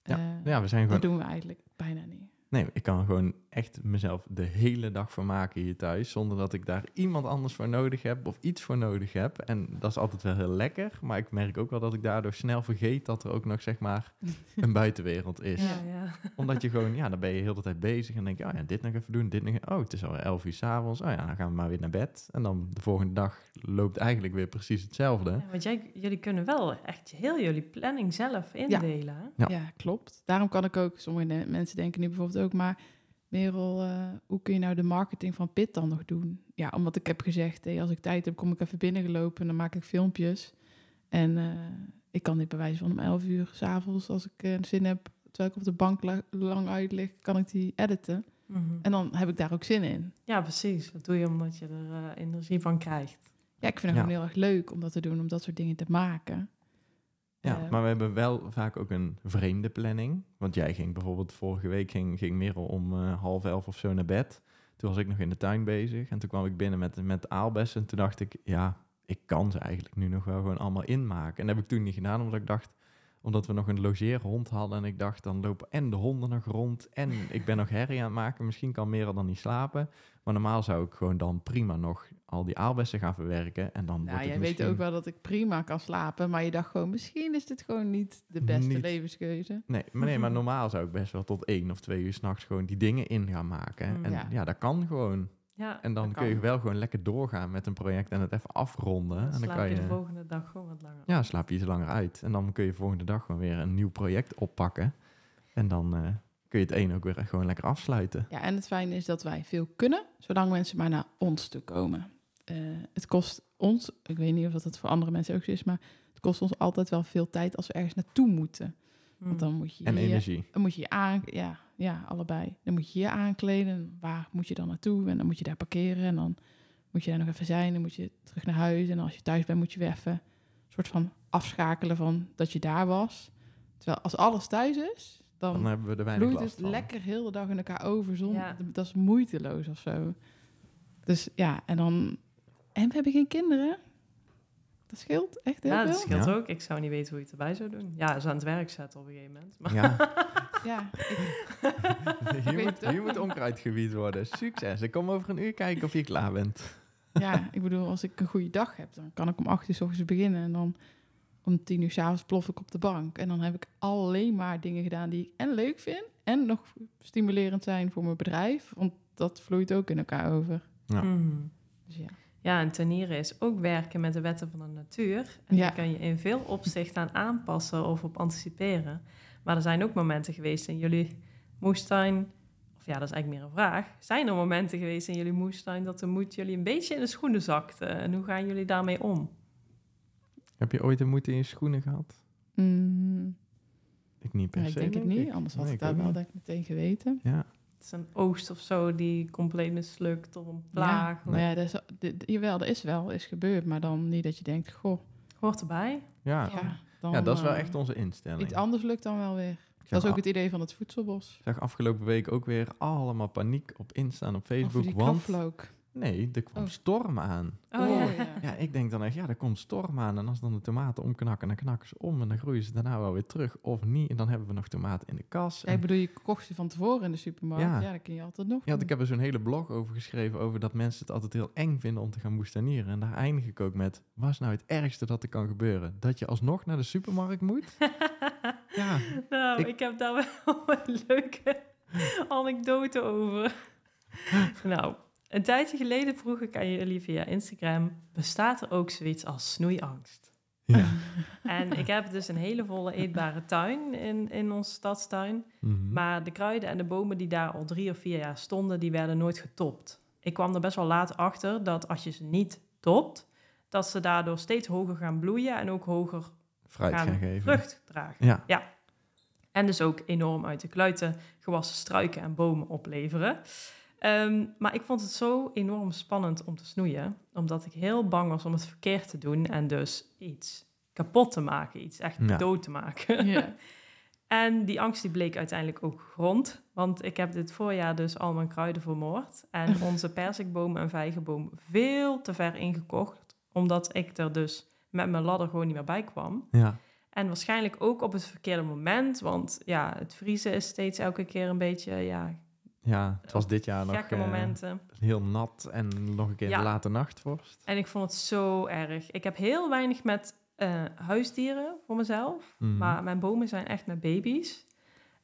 Ja, Eh, Ja, we zijn dat gewoon... doen we eigenlijk bijna niet. Nee, ik kan gewoon echt mezelf de hele dag vermaken hier thuis. Zonder dat ik daar iemand anders voor nodig heb of iets voor nodig heb. En dat is altijd wel heel lekker. Maar ik merk ook wel dat ik daardoor snel vergeet dat er ook nog zeg maar een buitenwereld is. Ja, ja. Omdat je gewoon, ja, dan ben je heel de tijd bezig. En denk je, oh ja, dit nog even doen, dit nog. Oh, het is al elf uur s'avonds. Oh ja, dan gaan we maar weer naar bed. En dan de volgende dag loopt eigenlijk weer precies hetzelfde. Ja, want jij, jullie kunnen wel echt heel jullie planning zelf indelen. Ja. Ja. klopt. Daarom kan ik ook, sommige de- mensen denken nu bijvoorbeeld ook, maar Merel, eh, hoe kun je nou de marketing van Pit dan nog doen? Ja, omdat ik heb gezegd, hey, als ik tijd heb, kom ik even binnengelopen en dan maak ik filmpjes. En eh, ik kan dit bij wijze van om 11 uur s'avonds, als ik eh, zin heb, terwijl ik op de bank la- lang uit lig, kan ik die editen. Mhm. En dan heb ik daar ook zin in. Ja, precies. Dat doe je omdat je er eh, energie van krijgt. Ja, ik vind het Ja. gewoon heel erg leuk om dat te doen, om dat soort dingen te maken. Ja, maar we hebben wel vaak ook een vreemde planning. Want jij ging bijvoorbeeld vorige week, ging, ging Merel om eh, half elf of zo naar bed. Toen was ik nog in de tuin bezig. En toen kwam ik binnen met, met aalbessen. En toen dacht ik, ja, ik kan ze eigenlijk nu nog wel gewoon allemaal inmaken. En dat heb ik toen niet gedaan, omdat ik dacht... Omdat we nog een logeerhond hadden. En ik dacht, dan lopen en de honden nog rond. En ik ben nog herrie aan het maken. Misschien kan Merel dan niet slapen. Maar normaal zou ik gewoon dan prima nog al die aalbessen gaan verwerken. En dan wordt Nou, het jij misschien... weet ook wel dat ik prima kan slapen, maar je dacht gewoon, misschien is dit gewoon niet de beste Niet. levenskeuze. Nee, maar, nee, maar normaal zou ik best wel tot één of twee uur s'nachts gewoon die dingen in gaan maken. Mm. En Ja. ja. dat kan gewoon. Ja, En dan kun je wel gewoon lekker doorgaan met een project en het even afronden. dan en dan slaap kan je je, de volgende dag gewoon wat langer. ja, slaap je iets langer uit. En dan kun je volgende dag gewoon weer een nieuw project oppakken. En dan eh, kun je het een ook weer gewoon lekker afsluiten. Ja, en het fijne is dat wij veel kunnen, zolang mensen maar naar ons toe komen. Eh, het kost ons, ik weet niet of dat het voor andere mensen ook zo is, maar het kost ons altijd wel veel tijd als we ergens naartoe moeten. Want Mm. dan moet je En hier- energie. Dan moet je je aan, ja, ja, allebei. Dan moet je je aankleden. En Waar moet je dan naartoe? En dan moet je daar parkeren. En dan moet je daar nog even zijn. Dan moet je terug naar huis. En als je thuis bent, moet je weer even een soort van afschakelen van dat je daar was. Terwijl als alles thuis is, dan, Dan hebben we er weinig last het van. lekker heel de dag in elkaar over. Zonder, Ja. Dat is moeiteloos of zo. Dus ja, en dan... En we hebben geen kinderen. Dat scheelt echt heel ja, dat veel. scheelt Ja. ook. Ik zou niet weten hoe je het erbij zou doen. Ja, ze aan het werk zetten op een gegeven moment. Maar Ja, Ja, ik- hier, moet, hier moet onkruid gewied worden. Succes. Ik kom over een uur kijken of je klaar bent. Ja, ik bedoel, als ik een goede dag heb, dan kan ik om acht uur s ochtends beginnen. En dan om tien uur s'avonds plof ik op de bank. En dan heb ik alleen maar dingen gedaan die ik en leuk vind. En nog stimulerend zijn voor mijn bedrijf. Want dat vloeit ook in elkaar over. Ja. Mhm. Dus ja. Ja, en tenieren is ook werken met de wetten van de natuur. En Ja. daar kan je in veel opzichten aan aanpassen of op anticiperen. Maar er zijn ook momenten geweest in jullie moestuin... Of ja, dat is eigenlijk meer een vraag. Zijn er momenten geweest in jullie moestuin... dat de moed jullie een beetje in de schoenen zakte? En hoe gaan jullie daarmee om? Heb je ooit een moeite in je schoenen gehad? Mm, Ik niet per ja, ik se, denk het niet, anders had Nee, ik ik dat wel ik meteen geweten. Ja. Het is een oogst of zo die compleet mislukt of een plaag. Ja, nou ja, dat is, jawel, dat is wel, is gebeurd. Maar dan niet dat je denkt, goh, Hoort erbij. Ja. ja, dan, ja, dat is wel eh, echt onze instelling. Iets anders lukt dan wel weer. Dat is ook het idee van het voedselbos. Ik zag afgelopen week ook weer allemaal paniek op Insta en op Facebook. die Want. Nee, er kwam Oh. storm aan. Oh, ja. Ja, ik denk dan echt, ja, er komt storm aan. En als dan de tomaten omknakken, dan knakken ze om. En dan groeien ze daarna wel weer terug. Of niet. En dan hebben we nog tomaten in de kas. Ja, ik bedoel, je kocht ze van tevoren in de supermarkt. Ja, Ja. dan kun je altijd nog ja, want ik heb er zo'n hele blog over geschreven. Over dat mensen het altijd heel eng vinden om te gaan moestanieren. En daar eindig ik ook met, wat is nou het ergste dat er kan gebeuren? Dat je alsnog naar de supermarkt moet? Ja, nou, Ik- ik... heb daar wel een leuke anekdote over. nou, een tijdje geleden vroeg ik aan jullie via Instagram... bestaat er ook zoiets als snoeiangst? ja. En ik heb dus een hele volle eetbare tuin in, in onze stadstuin. Mhm. Maar de kruiden en de bomen die daar al drie of vier jaar stonden, die werden nooit getopt. Ik kwam er best wel laat achter dat als je ze niet topt, dat ze daardoor steeds hoger gaan bloeien en ook hoger Fruit gaan, gaan geven. vrucht dragen. Ja. En dus ook enorm uit de kluiten gewassen struiken en bomen opleveren. Ehm, maar ik vond het zo enorm spannend om te snoeien, omdat ik heel bang was om het verkeerd te doen en dus iets kapot te maken, iets echt Ja. dood te maken. Ja. En die angst die bleek uiteindelijk ook grond. Want ik heb dit voorjaar dus al mijn kruiden vermoord. En onze perzikboom en vijgenboom veel te ver ingekocht. Omdat ik er dus met mijn ladder gewoon niet meer bij kwam. Ja. En waarschijnlijk ook op het verkeerde moment. Want ja, het vriezen is steeds elke keer een beetje ja, ja, het was dit jaar nog gekke eh, momenten. heel nat en nog een keer Ja. een late nachtvorst. En ik vond het zo erg. Ik heb heel weinig met eh, huisdieren voor mezelf. Mhm. Maar mijn bomen zijn echt met baby's.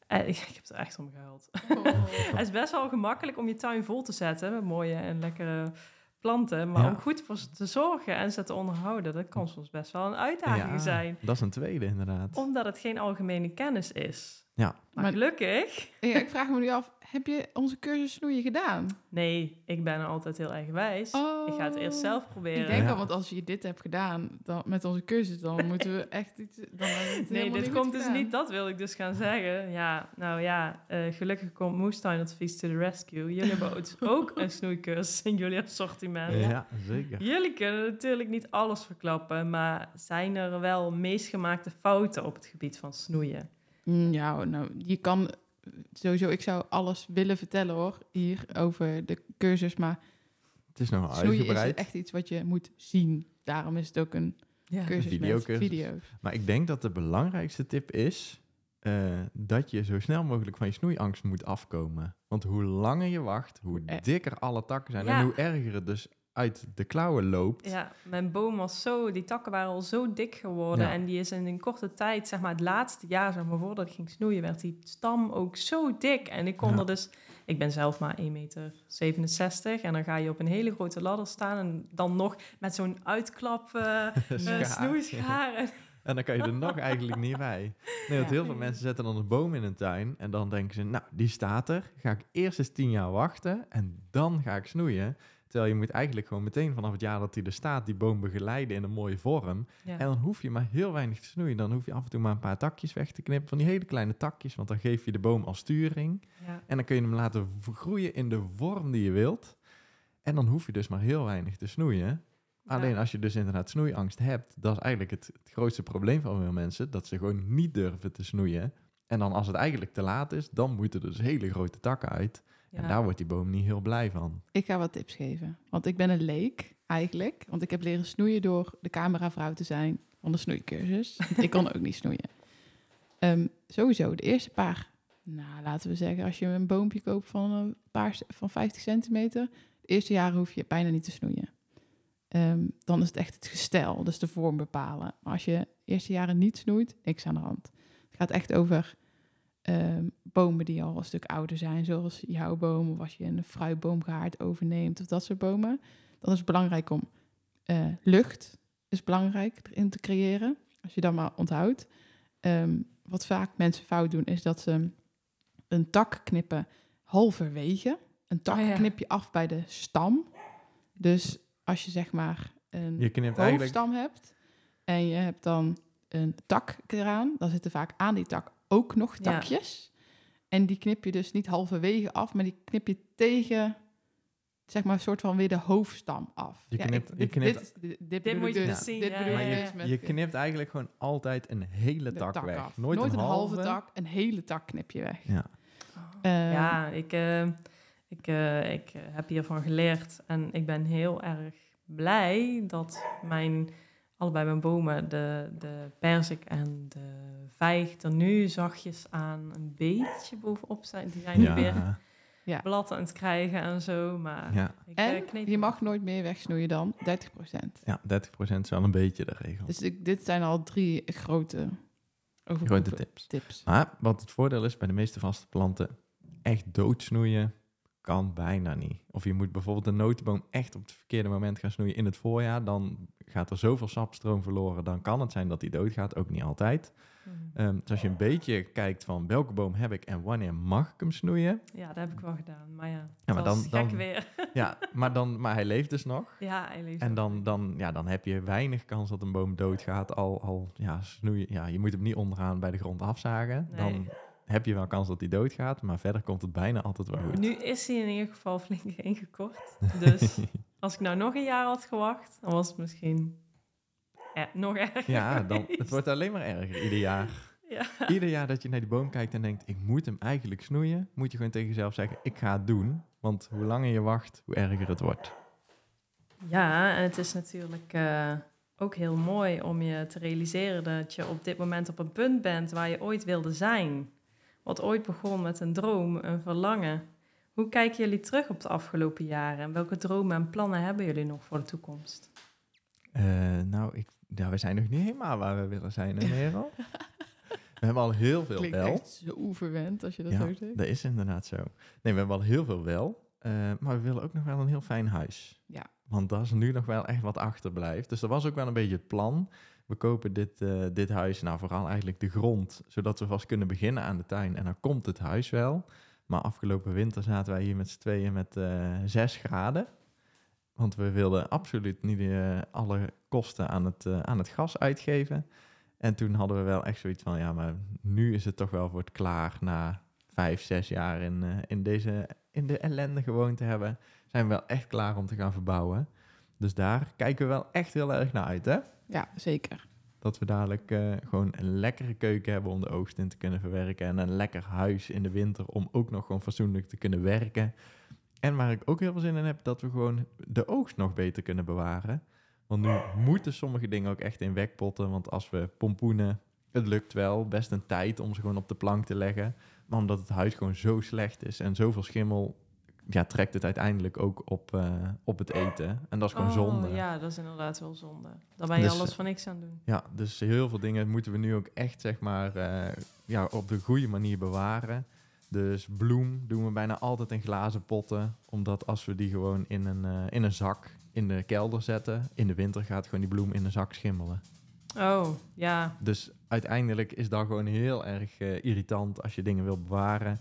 En ik, ik heb er echt om gehuild. Oh. Het is best wel gemakkelijk om je tuin vol te zetten met mooie en lekkere planten. Maar Ja. om goed voor ze te zorgen en ze te onderhouden, dat kan soms best wel een uitdaging Ja, zijn. Dat is een tweede inderdaad. Omdat het geen algemene kennis is. Ja. Maar, Maar- gelukkig, Ja, ik vraag me nu af, heb je onze cursus snoeien gedaan? nee, ik ben er altijd heel eigenwijs. Oh. Ik ga het eerst zelf proberen. Ik denk Ja. al, want als je dit hebt gedaan dan, met onze cursus, dan moeten we echt iets... Dan Nee, dit komt dus gedaan. niet, dat wil ik dus gaan zeggen. Ja, nou ja, eh, gelukkig komt Moestuinadvies to the rescue. Jullie hebben ook- ook een snoeicursus in jullie assortiment. Ja, zeker. Jullie kunnen natuurlijk niet alles verklappen, maar zijn er wel meest gemaakte fouten op het gebied van snoeien? Mm, Ja, nou, je kan sowieso, ik zou alles willen vertellen hoor, hier over de cursus, maar Het is nog snoeien is uitgebreid. echt iets wat je moet zien. Daarom is het ook een Ja. cursus met videocursus. video's. Maar ik denk dat de belangrijkste tip is eh, dat je zo snel mogelijk van je snoeiangst moet afkomen. Want hoe langer je wacht, hoe Eh. dikker alle takken zijn Ja. en hoe erger het dus uit de klauwen loopt. Ja, mijn boom was zo, die takken waren al zo dik geworden. Ja. En die is in een korte tijd, zeg maar het laatste jaar, zeg maar voordat ik ging snoeien, werd die stam ook zo dik. En ik kon Ja. er dus, ik ben zelf maar 1,67 meter. En dan ga je op een hele grote ladder staan. En dan nog met zo'n uitklap eh eh, Schaar. snoeischaar. En- En dan kan je er nog eigenlijk niet bij. Nee, want heel veel mensen zetten dan een boom in een tuin en dan denken ze, nou, die staat er. Ga ik eerst eens tien jaar wachten en dan ga ik snoeien. Terwijl je moet eigenlijk gewoon meteen vanaf het jaar dat hij er staat, die boom begeleiden in een mooie vorm. Ja. En dan hoef je maar heel weinig te snoeien. Dan hoef je af en toe maar een paar takjes weg te knippen van die hele kleine takjes, want dan geef je de boom als sturing. Ja. En dan kun je hem laten groeien in de vorm die je wilt. En dan hoef je dus maar heel weinig te snoeien. Alleen als je dus inderdaad snoeiangst hebt, dat is eigenlijk het, het grootste probleem van veel mensen, dat ze gewoon niet durven te snoeien. En dan als het eigenlijk te laat is, dan moeten er dus hele grote takken uit. En daar wordt die boom niet heel blij van. Ik ga wat tips geven. Want ik ben een leek eigenlijk. Want ik heb leren snoeien door de cameravrouw te zijn van de snoeicursus. Ik kon ook niet snoeien. Ehm, sowieso, de eerste paar, nou laten we zeggen, als je een boompje koopt van een paar van 50 centimeter, de eerste jaren hoef je bijna niet te snoeien. Ehm, dan is het echt het gestel, dus de vorm bepalen. Maar als je de eerste jaren niet snoeit, niks aan de hand. Het gaat echt over ehm, bomen die al een stuk ouder zijn, zoals jouw boom, of als je een fruitboomgaard overneemt, of dat soort bomen. Dan is het belangrijk om eh, lucht is belangrijk erin te creëren, als je dat maar onthoudt. Ehm, wat vaak mensen fout doen, is dat ze een tak knippen halverwege. Een tak Oh ja. knip je af bij de stam. Dus als je zeg maar een Je eigenlijk... hoofdstam hebt en je hebt dan een tak eraan, dan zitten vaak aan die tak ook nog Ja. takjes. En die knip je dus niet halverwege af, maar die knip je tegen, zeg maar, een soort van weer de hoofdstam af. Je Ja, knipt- ik- je dit, knipt- dit, dit, dit moet je dus. dus zien, Dit ja, ja. dus Je knipt eigenlijk gewoon altijd een hele tak, tak weg. af. Nooit, een, halve. tak, een hele tak knip je weg. Ja. Eh, Ja, ik, eh, ik, eh, ik eh, heb hiervan geleerd en ik ben heel erg blij dat mijn, allebei mijn bomen, de, de perzik en de vijg, er nu zachtjes aan een beetje bovenop zijn. Die zijn nu weer Ja, Ja. blad aan het krijgen en zo, maar ja. ik eh, En kneep je mag nooit meer wegsnoeien dan 30%. ja, 30% is wel een beetje de regel. Dus ik, dit zijn al drie grote, Grote tips. tips. Maar wat het voordeel is bij de meeste vaste planten, echt doodsnoeien kan bijna niet. Of je moet bijvoorbeeld een notenboom echt op het verkeerde moment gaan snoeien in het voorjaar, dan gaat er zoveel sapstroom verloren, dan kan het zijn dat die doodgaat, ook niet altijd. Mhm. Ehm, dus als je een beetje kijkt van welke boom heb ik en wanneer mag ik hem snoeien, Ja, dat heb ik wel gedaan, maar ja, maar dat dan- was dan- gek weer. ja, maar, dan, maar hij leeft dus nog. ja, hij leeft En dan, dan, ja, dan heb je weinig kans dat een boom doodgaat. Al, al ja, snoeien, ja, je moet hem niet onderaan bij de grond afzagen. Nee. Dan heb je wel kans dat hij doodgaat, maar verder komt het bijna altijd wel goed. Nu is hij in ieder geval flink ingekort. Dus als ik nou nog een jaar had gewacht, dan was het misschien eh, nog erger. ja, dan, het wordt alleen maar erger ieder jaar. Ja. Ieder jaar dat je naar die boom kijkt en denkt, ik moet hem eigenlijk snoeien, moet je gewoon tegen jezelf zeggen, ik ga het doen. Want hoe langer je wacht, hoe erger het wordt. ja, en het is natuurlijk eh, ook heel mooi om je te realiseren dat je op dit moment op een punt bent waar je ooit wilde zijn. Wat ooit begon met een droom, een verlangen. Hoe kijken jullie terug op de afgelopen jaren? En welke dromen en plannen hebben jullie nog voor de toekomst? Eh, nou, ik, ja, we zijn nog niet helemaal waar we willen zijn, hè, Merel? we hebben al heel veel Klinkt wel. echt zo verwend als je dat Ja, zo zegt. dat is inderdaad zo. Nee, we hebben al heel veel wel. eh, maar we willen ook nog wel een heel fijn huis. Ja. Want dat is nu nog wel echt wat achterblijft. Dus dat was ook wel een beetje het plan. We kopen dit, eh, dit huis, nou vooral eigenlijk de grond, zodat we vast kunnen beginnen aan de tuin. En dan komt het huis wel. Maar afgelopen winter zaten wij hier met z'n tweeën met eh 6 graden. Want we wilden absoluut niet eh, alle kosten aan het, aan het gas uitgeven. En toen hadden we wel echt zoiets van, ja, maar nu is het toch wel voor het klaar na vijf, zes jaar in, in, deze, in de ellende gewoond te hebben. Zijn we wel echt klaar om te gaan verbouwen. Dus daar kijken we wel echt heel erg naar uit, hè? Ja, zeker. Dat we dadelijk eh, gewoon een lekkere keuken hebben om de oogst in te kunnen verwerken. En een lekker huis in de winter om ook nog gewoon fatsoenlijk te kunnen werken. En waar ik ook heel veel zin in heb, dat we gewoon de oogst nog beter kunnen bewaren. Want nu moeten sommige dingen ook echt in wekpotten. Want als we pompoenen, het lukt wel, best een tijd om ze gewoon op de plank te leggen. Maar omdat het huis gewoon zo slecht is en zoveel schimmel, ja, trekt het uiteindelijk ook op, eh, op het eten. En dat is gewoon Oh, zonde. Ja, dat is inderdaad wel zonde. Daar ben je Dus, alles eh, voor niks aan doen. Ja, dus heel veel dingen moeten we nu ook echt, zeg maar, eh, ja, op de goede manier bewaren. Dus bloem doen we bijna altijd in glazen potten. Omdat als we die gewoon in een, in een zak in de kelder zetten, in de winter gaat gewoon die bloem in een zak schimmelen. Oh, ja. Dus uiteindelijk is dat gewoon heel erg irritant als je dingen wil bewaren.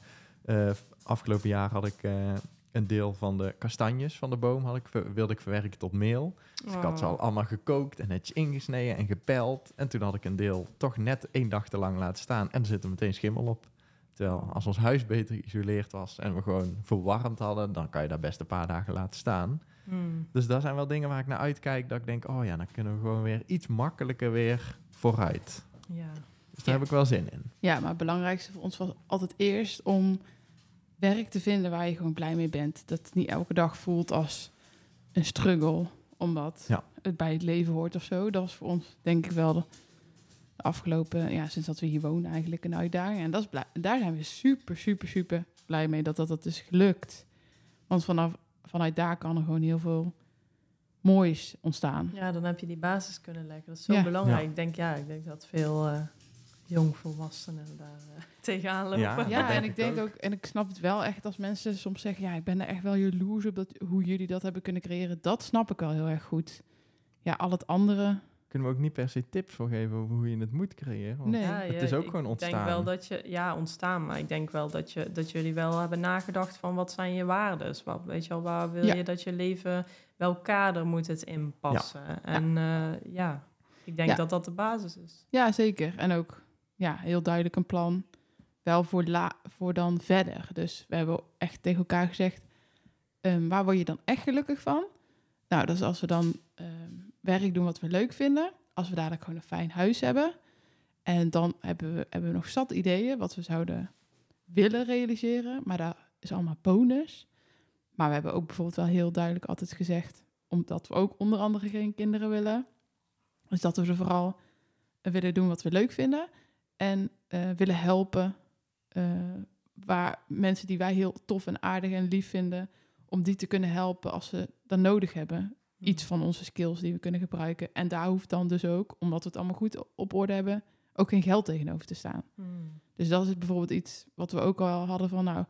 Afgelopen jaar had ik eh, een deel van de kastanjes van de boom had ik, ver- wilde ik verwerken tot meel. Dus ik had ze Oh. al allemaal gekookt en netjes ingesneden en gepeld. En toen had ik een deel toch net één dag te lang laten staan. En er zit er meteen schimmel op. Terwijl als ons huis beter geïsoleerd was en we gewoon verwarmd hadden, dan kan je daar best een paar dagen laten staan. Hmm. Dus dat zijn wel dingen waar ik naar uitkijk. Dat ik denk, oh ja, dan kunnen we gewoon weer iets makkelijker weer vooruit. Ja. Dus daar heb ik wel zin in. Ja, maar het belangrijkste voor ons was altijd eerst om werk te vinden waar je gewoon blij mee bent. Dat het niet elke dag voelt als een struggle, omdat Ja. het bij het leven hoort of zo. Dat was voor ons denk ik wel de, afgelopen, ja, sinds dat we hier wonen eigenlijk een uitdaging. En dat is blij, daar zijn we super, super, super blij mee dat dat, dat is gelukt. Want vanaf, vanuit daar kan er gewoon heel veel moois ontstaan. ja, dan heb je die basis kunnen leggen. Dat is zo Ja. belangrijk. Ja. Ik denk, ja, ik denk dat veel eh jongvolwassenen daar eh, tegenaan lopen. Ja, en denk ik ik denk ook. ook. en ik snap het wel echt als mensen soms zeggen, ja, ik ben er echt wel jaloers op dat, hoe jullie dat hebben kunnen creëren. Dat snap ik wel heel erg goed. Ja, al het andere. Kunnen we ook niet per se tips voor geven over hoe je het moet creëren? Want Nee. Ja, het is ook ik gewoon denk ontstaan. wel dat je, ja, ontstaan, maar ik denk wel dat, je, dat jullie wel hebben nagedacht van wat zijn je waarden? Wat, weet je wel, waar wil Ja. je dat je leven, welk kader moet het inpassen? En ja, ja ik denk Ja. dat dat de basis is. Ja, zeker. En ook ja, heel duidelijk een plan. wel voor, la, voor dan verder. Dus we hebben echt tegen elkaar gezegd, ehm, waar word je dan echt gelukkig van? Nou, dat is als we dan ehm, werk doen wat we leuk vinden. Als we dadelijk gewoon een fijn huis hebben. En dan hebben we, hebben we nog zat ideeën wat we zouden willen realiseren. Maar dat is allemaal bonus. Maar we hebben ook bijvoorbeeld wel heel duidelijk altijd gezegd... omdat we ook onder andere geen kinderen willen... is dat we er vooral willen doen wat we leuk vinden... en eh, willen helpen eh, waar mensen die wij heel tof en aardig en lief vinden... om die te kunnen helpen als ze dat nodig hebben. Iets van onze skills die we kunnen gebruiken. En daar hoeft dan dus ook, omdat we het allemaal goed op orde hebben... ook geen geld tegenover te staan. Hmm. Dus dat is bijvoorbeeld iets wat we ook al hadden van nou...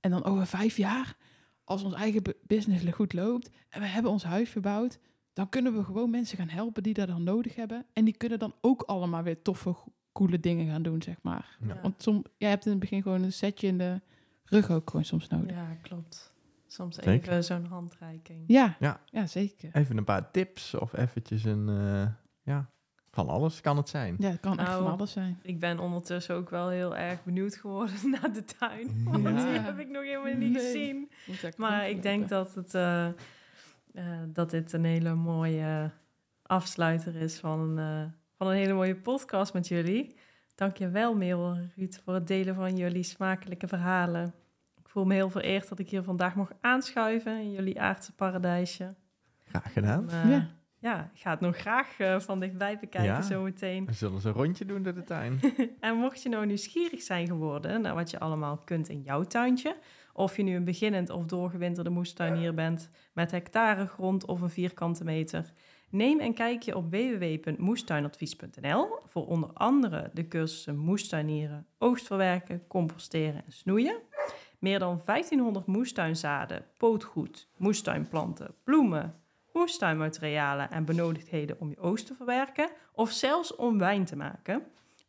En dan over vijf jaar, als ons eigen bu- business goed loopt en we hebben ons huis verbouwd, dan kunnen we gewoon mensen gaan helpen die dat dan nodig hebben. En die kunnen dan ook allemaal weer toffe, coole dingen gaan doen, zeg maar. Ja. Want som, jij hebt in het begin gewoon een setje in de rug ook gewoon soms nodig. Ja, Ja, klopt. Soms Zeker. even zo'n handreiking. ja, Ja. zeker. Even een paar tips of eventjes een... eh, ja, van alles kan het zijn. Ja, het kan echt Nou, van alles zijn. Ik ben ondertussen ook wel heel erg benieuwd geworden naar de tuin. Want Ja. die heb ik nog helemaal niet Nee. gezien. Maar ik denk dat, het, eh, eh, dat dit een hele mooie afsluiter is van, eh, van een hele mooie podcast met jullie. Dank je wel, Merel en Ruud, voor het delen van jullie smakelijke verhalen. Ik voel me heel vereerd dat ik hier vandaag mocht aanschuiven in jullie aardse paradijsje. Graag gedaan. En, eh, Ja. ja, ik ga het nog graag eh, van dichtbij bekijken Ja. zometeen. We zullen eens een rondje doen door de tuin. En mocht je nou nieuwsgierig zijn geworden naar wat je allemaal kunt in jouw tuintje, of je nu een beginnend of doorgewinterde moestuinier bent met hectare grond of een vierkante meter, neem een kijkje op www.moestuinadvies.nl voor onder andere de cursussen moestuinieren, oogstverwerken, composteren en snoeien. Meer dan 1500 moestuinzaden, pootgoed, moestuinplanten, bloemen, moestuinmaterialen en benodigdheden om je oogst te verwerken of zelfs om wijn te maken.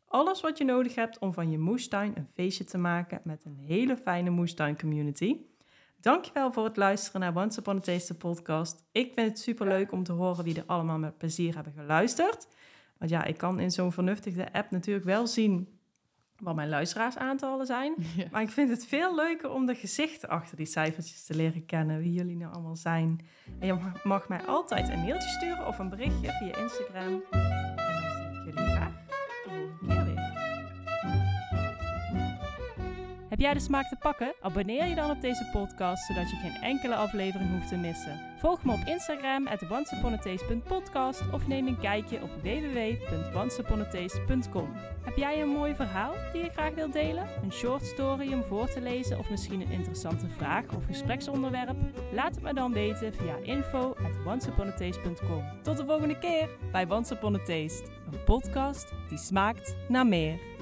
Alles wat je nodig hebt om van je moestuin een feestje te maken met een hele fijne moestuin-community. Dankjewel voor het luisteren naar Once Upon a Taste podcast. Ik vind het superleuk om te horen wie er allemaal met plezier hebben geluisterd. Want ja, ik kan in zo'n vernuftige app natuurlijk wel zien wat mijn luisteraarsaantallen zijn. Ja. Maar ik vind het veel leuker om de gezichten achter die cijfertjes te leren kennen. Wie jullie nou allemaal zijn. En je mag, mag mij altijd een mailtje sturen of een berichtje via Instagram. En dan zie ik jullie graag jij de smaak te pakken? Abonneer je dan op deze podcast, zodat je geen enkele aflevering hoeft te missen. Volg me op Instagram at of neem een kijkje op www.onceuponattaste.com. Heb jij een mooi verhaal die je graag wilt delen? Een short story om voor te lezen of misschien een interessante vraag of gespreksonderwerp? Laat het me dan weten via info at. Tot de volgende keer bij Once Taste, een podcast die smaakt naar meer.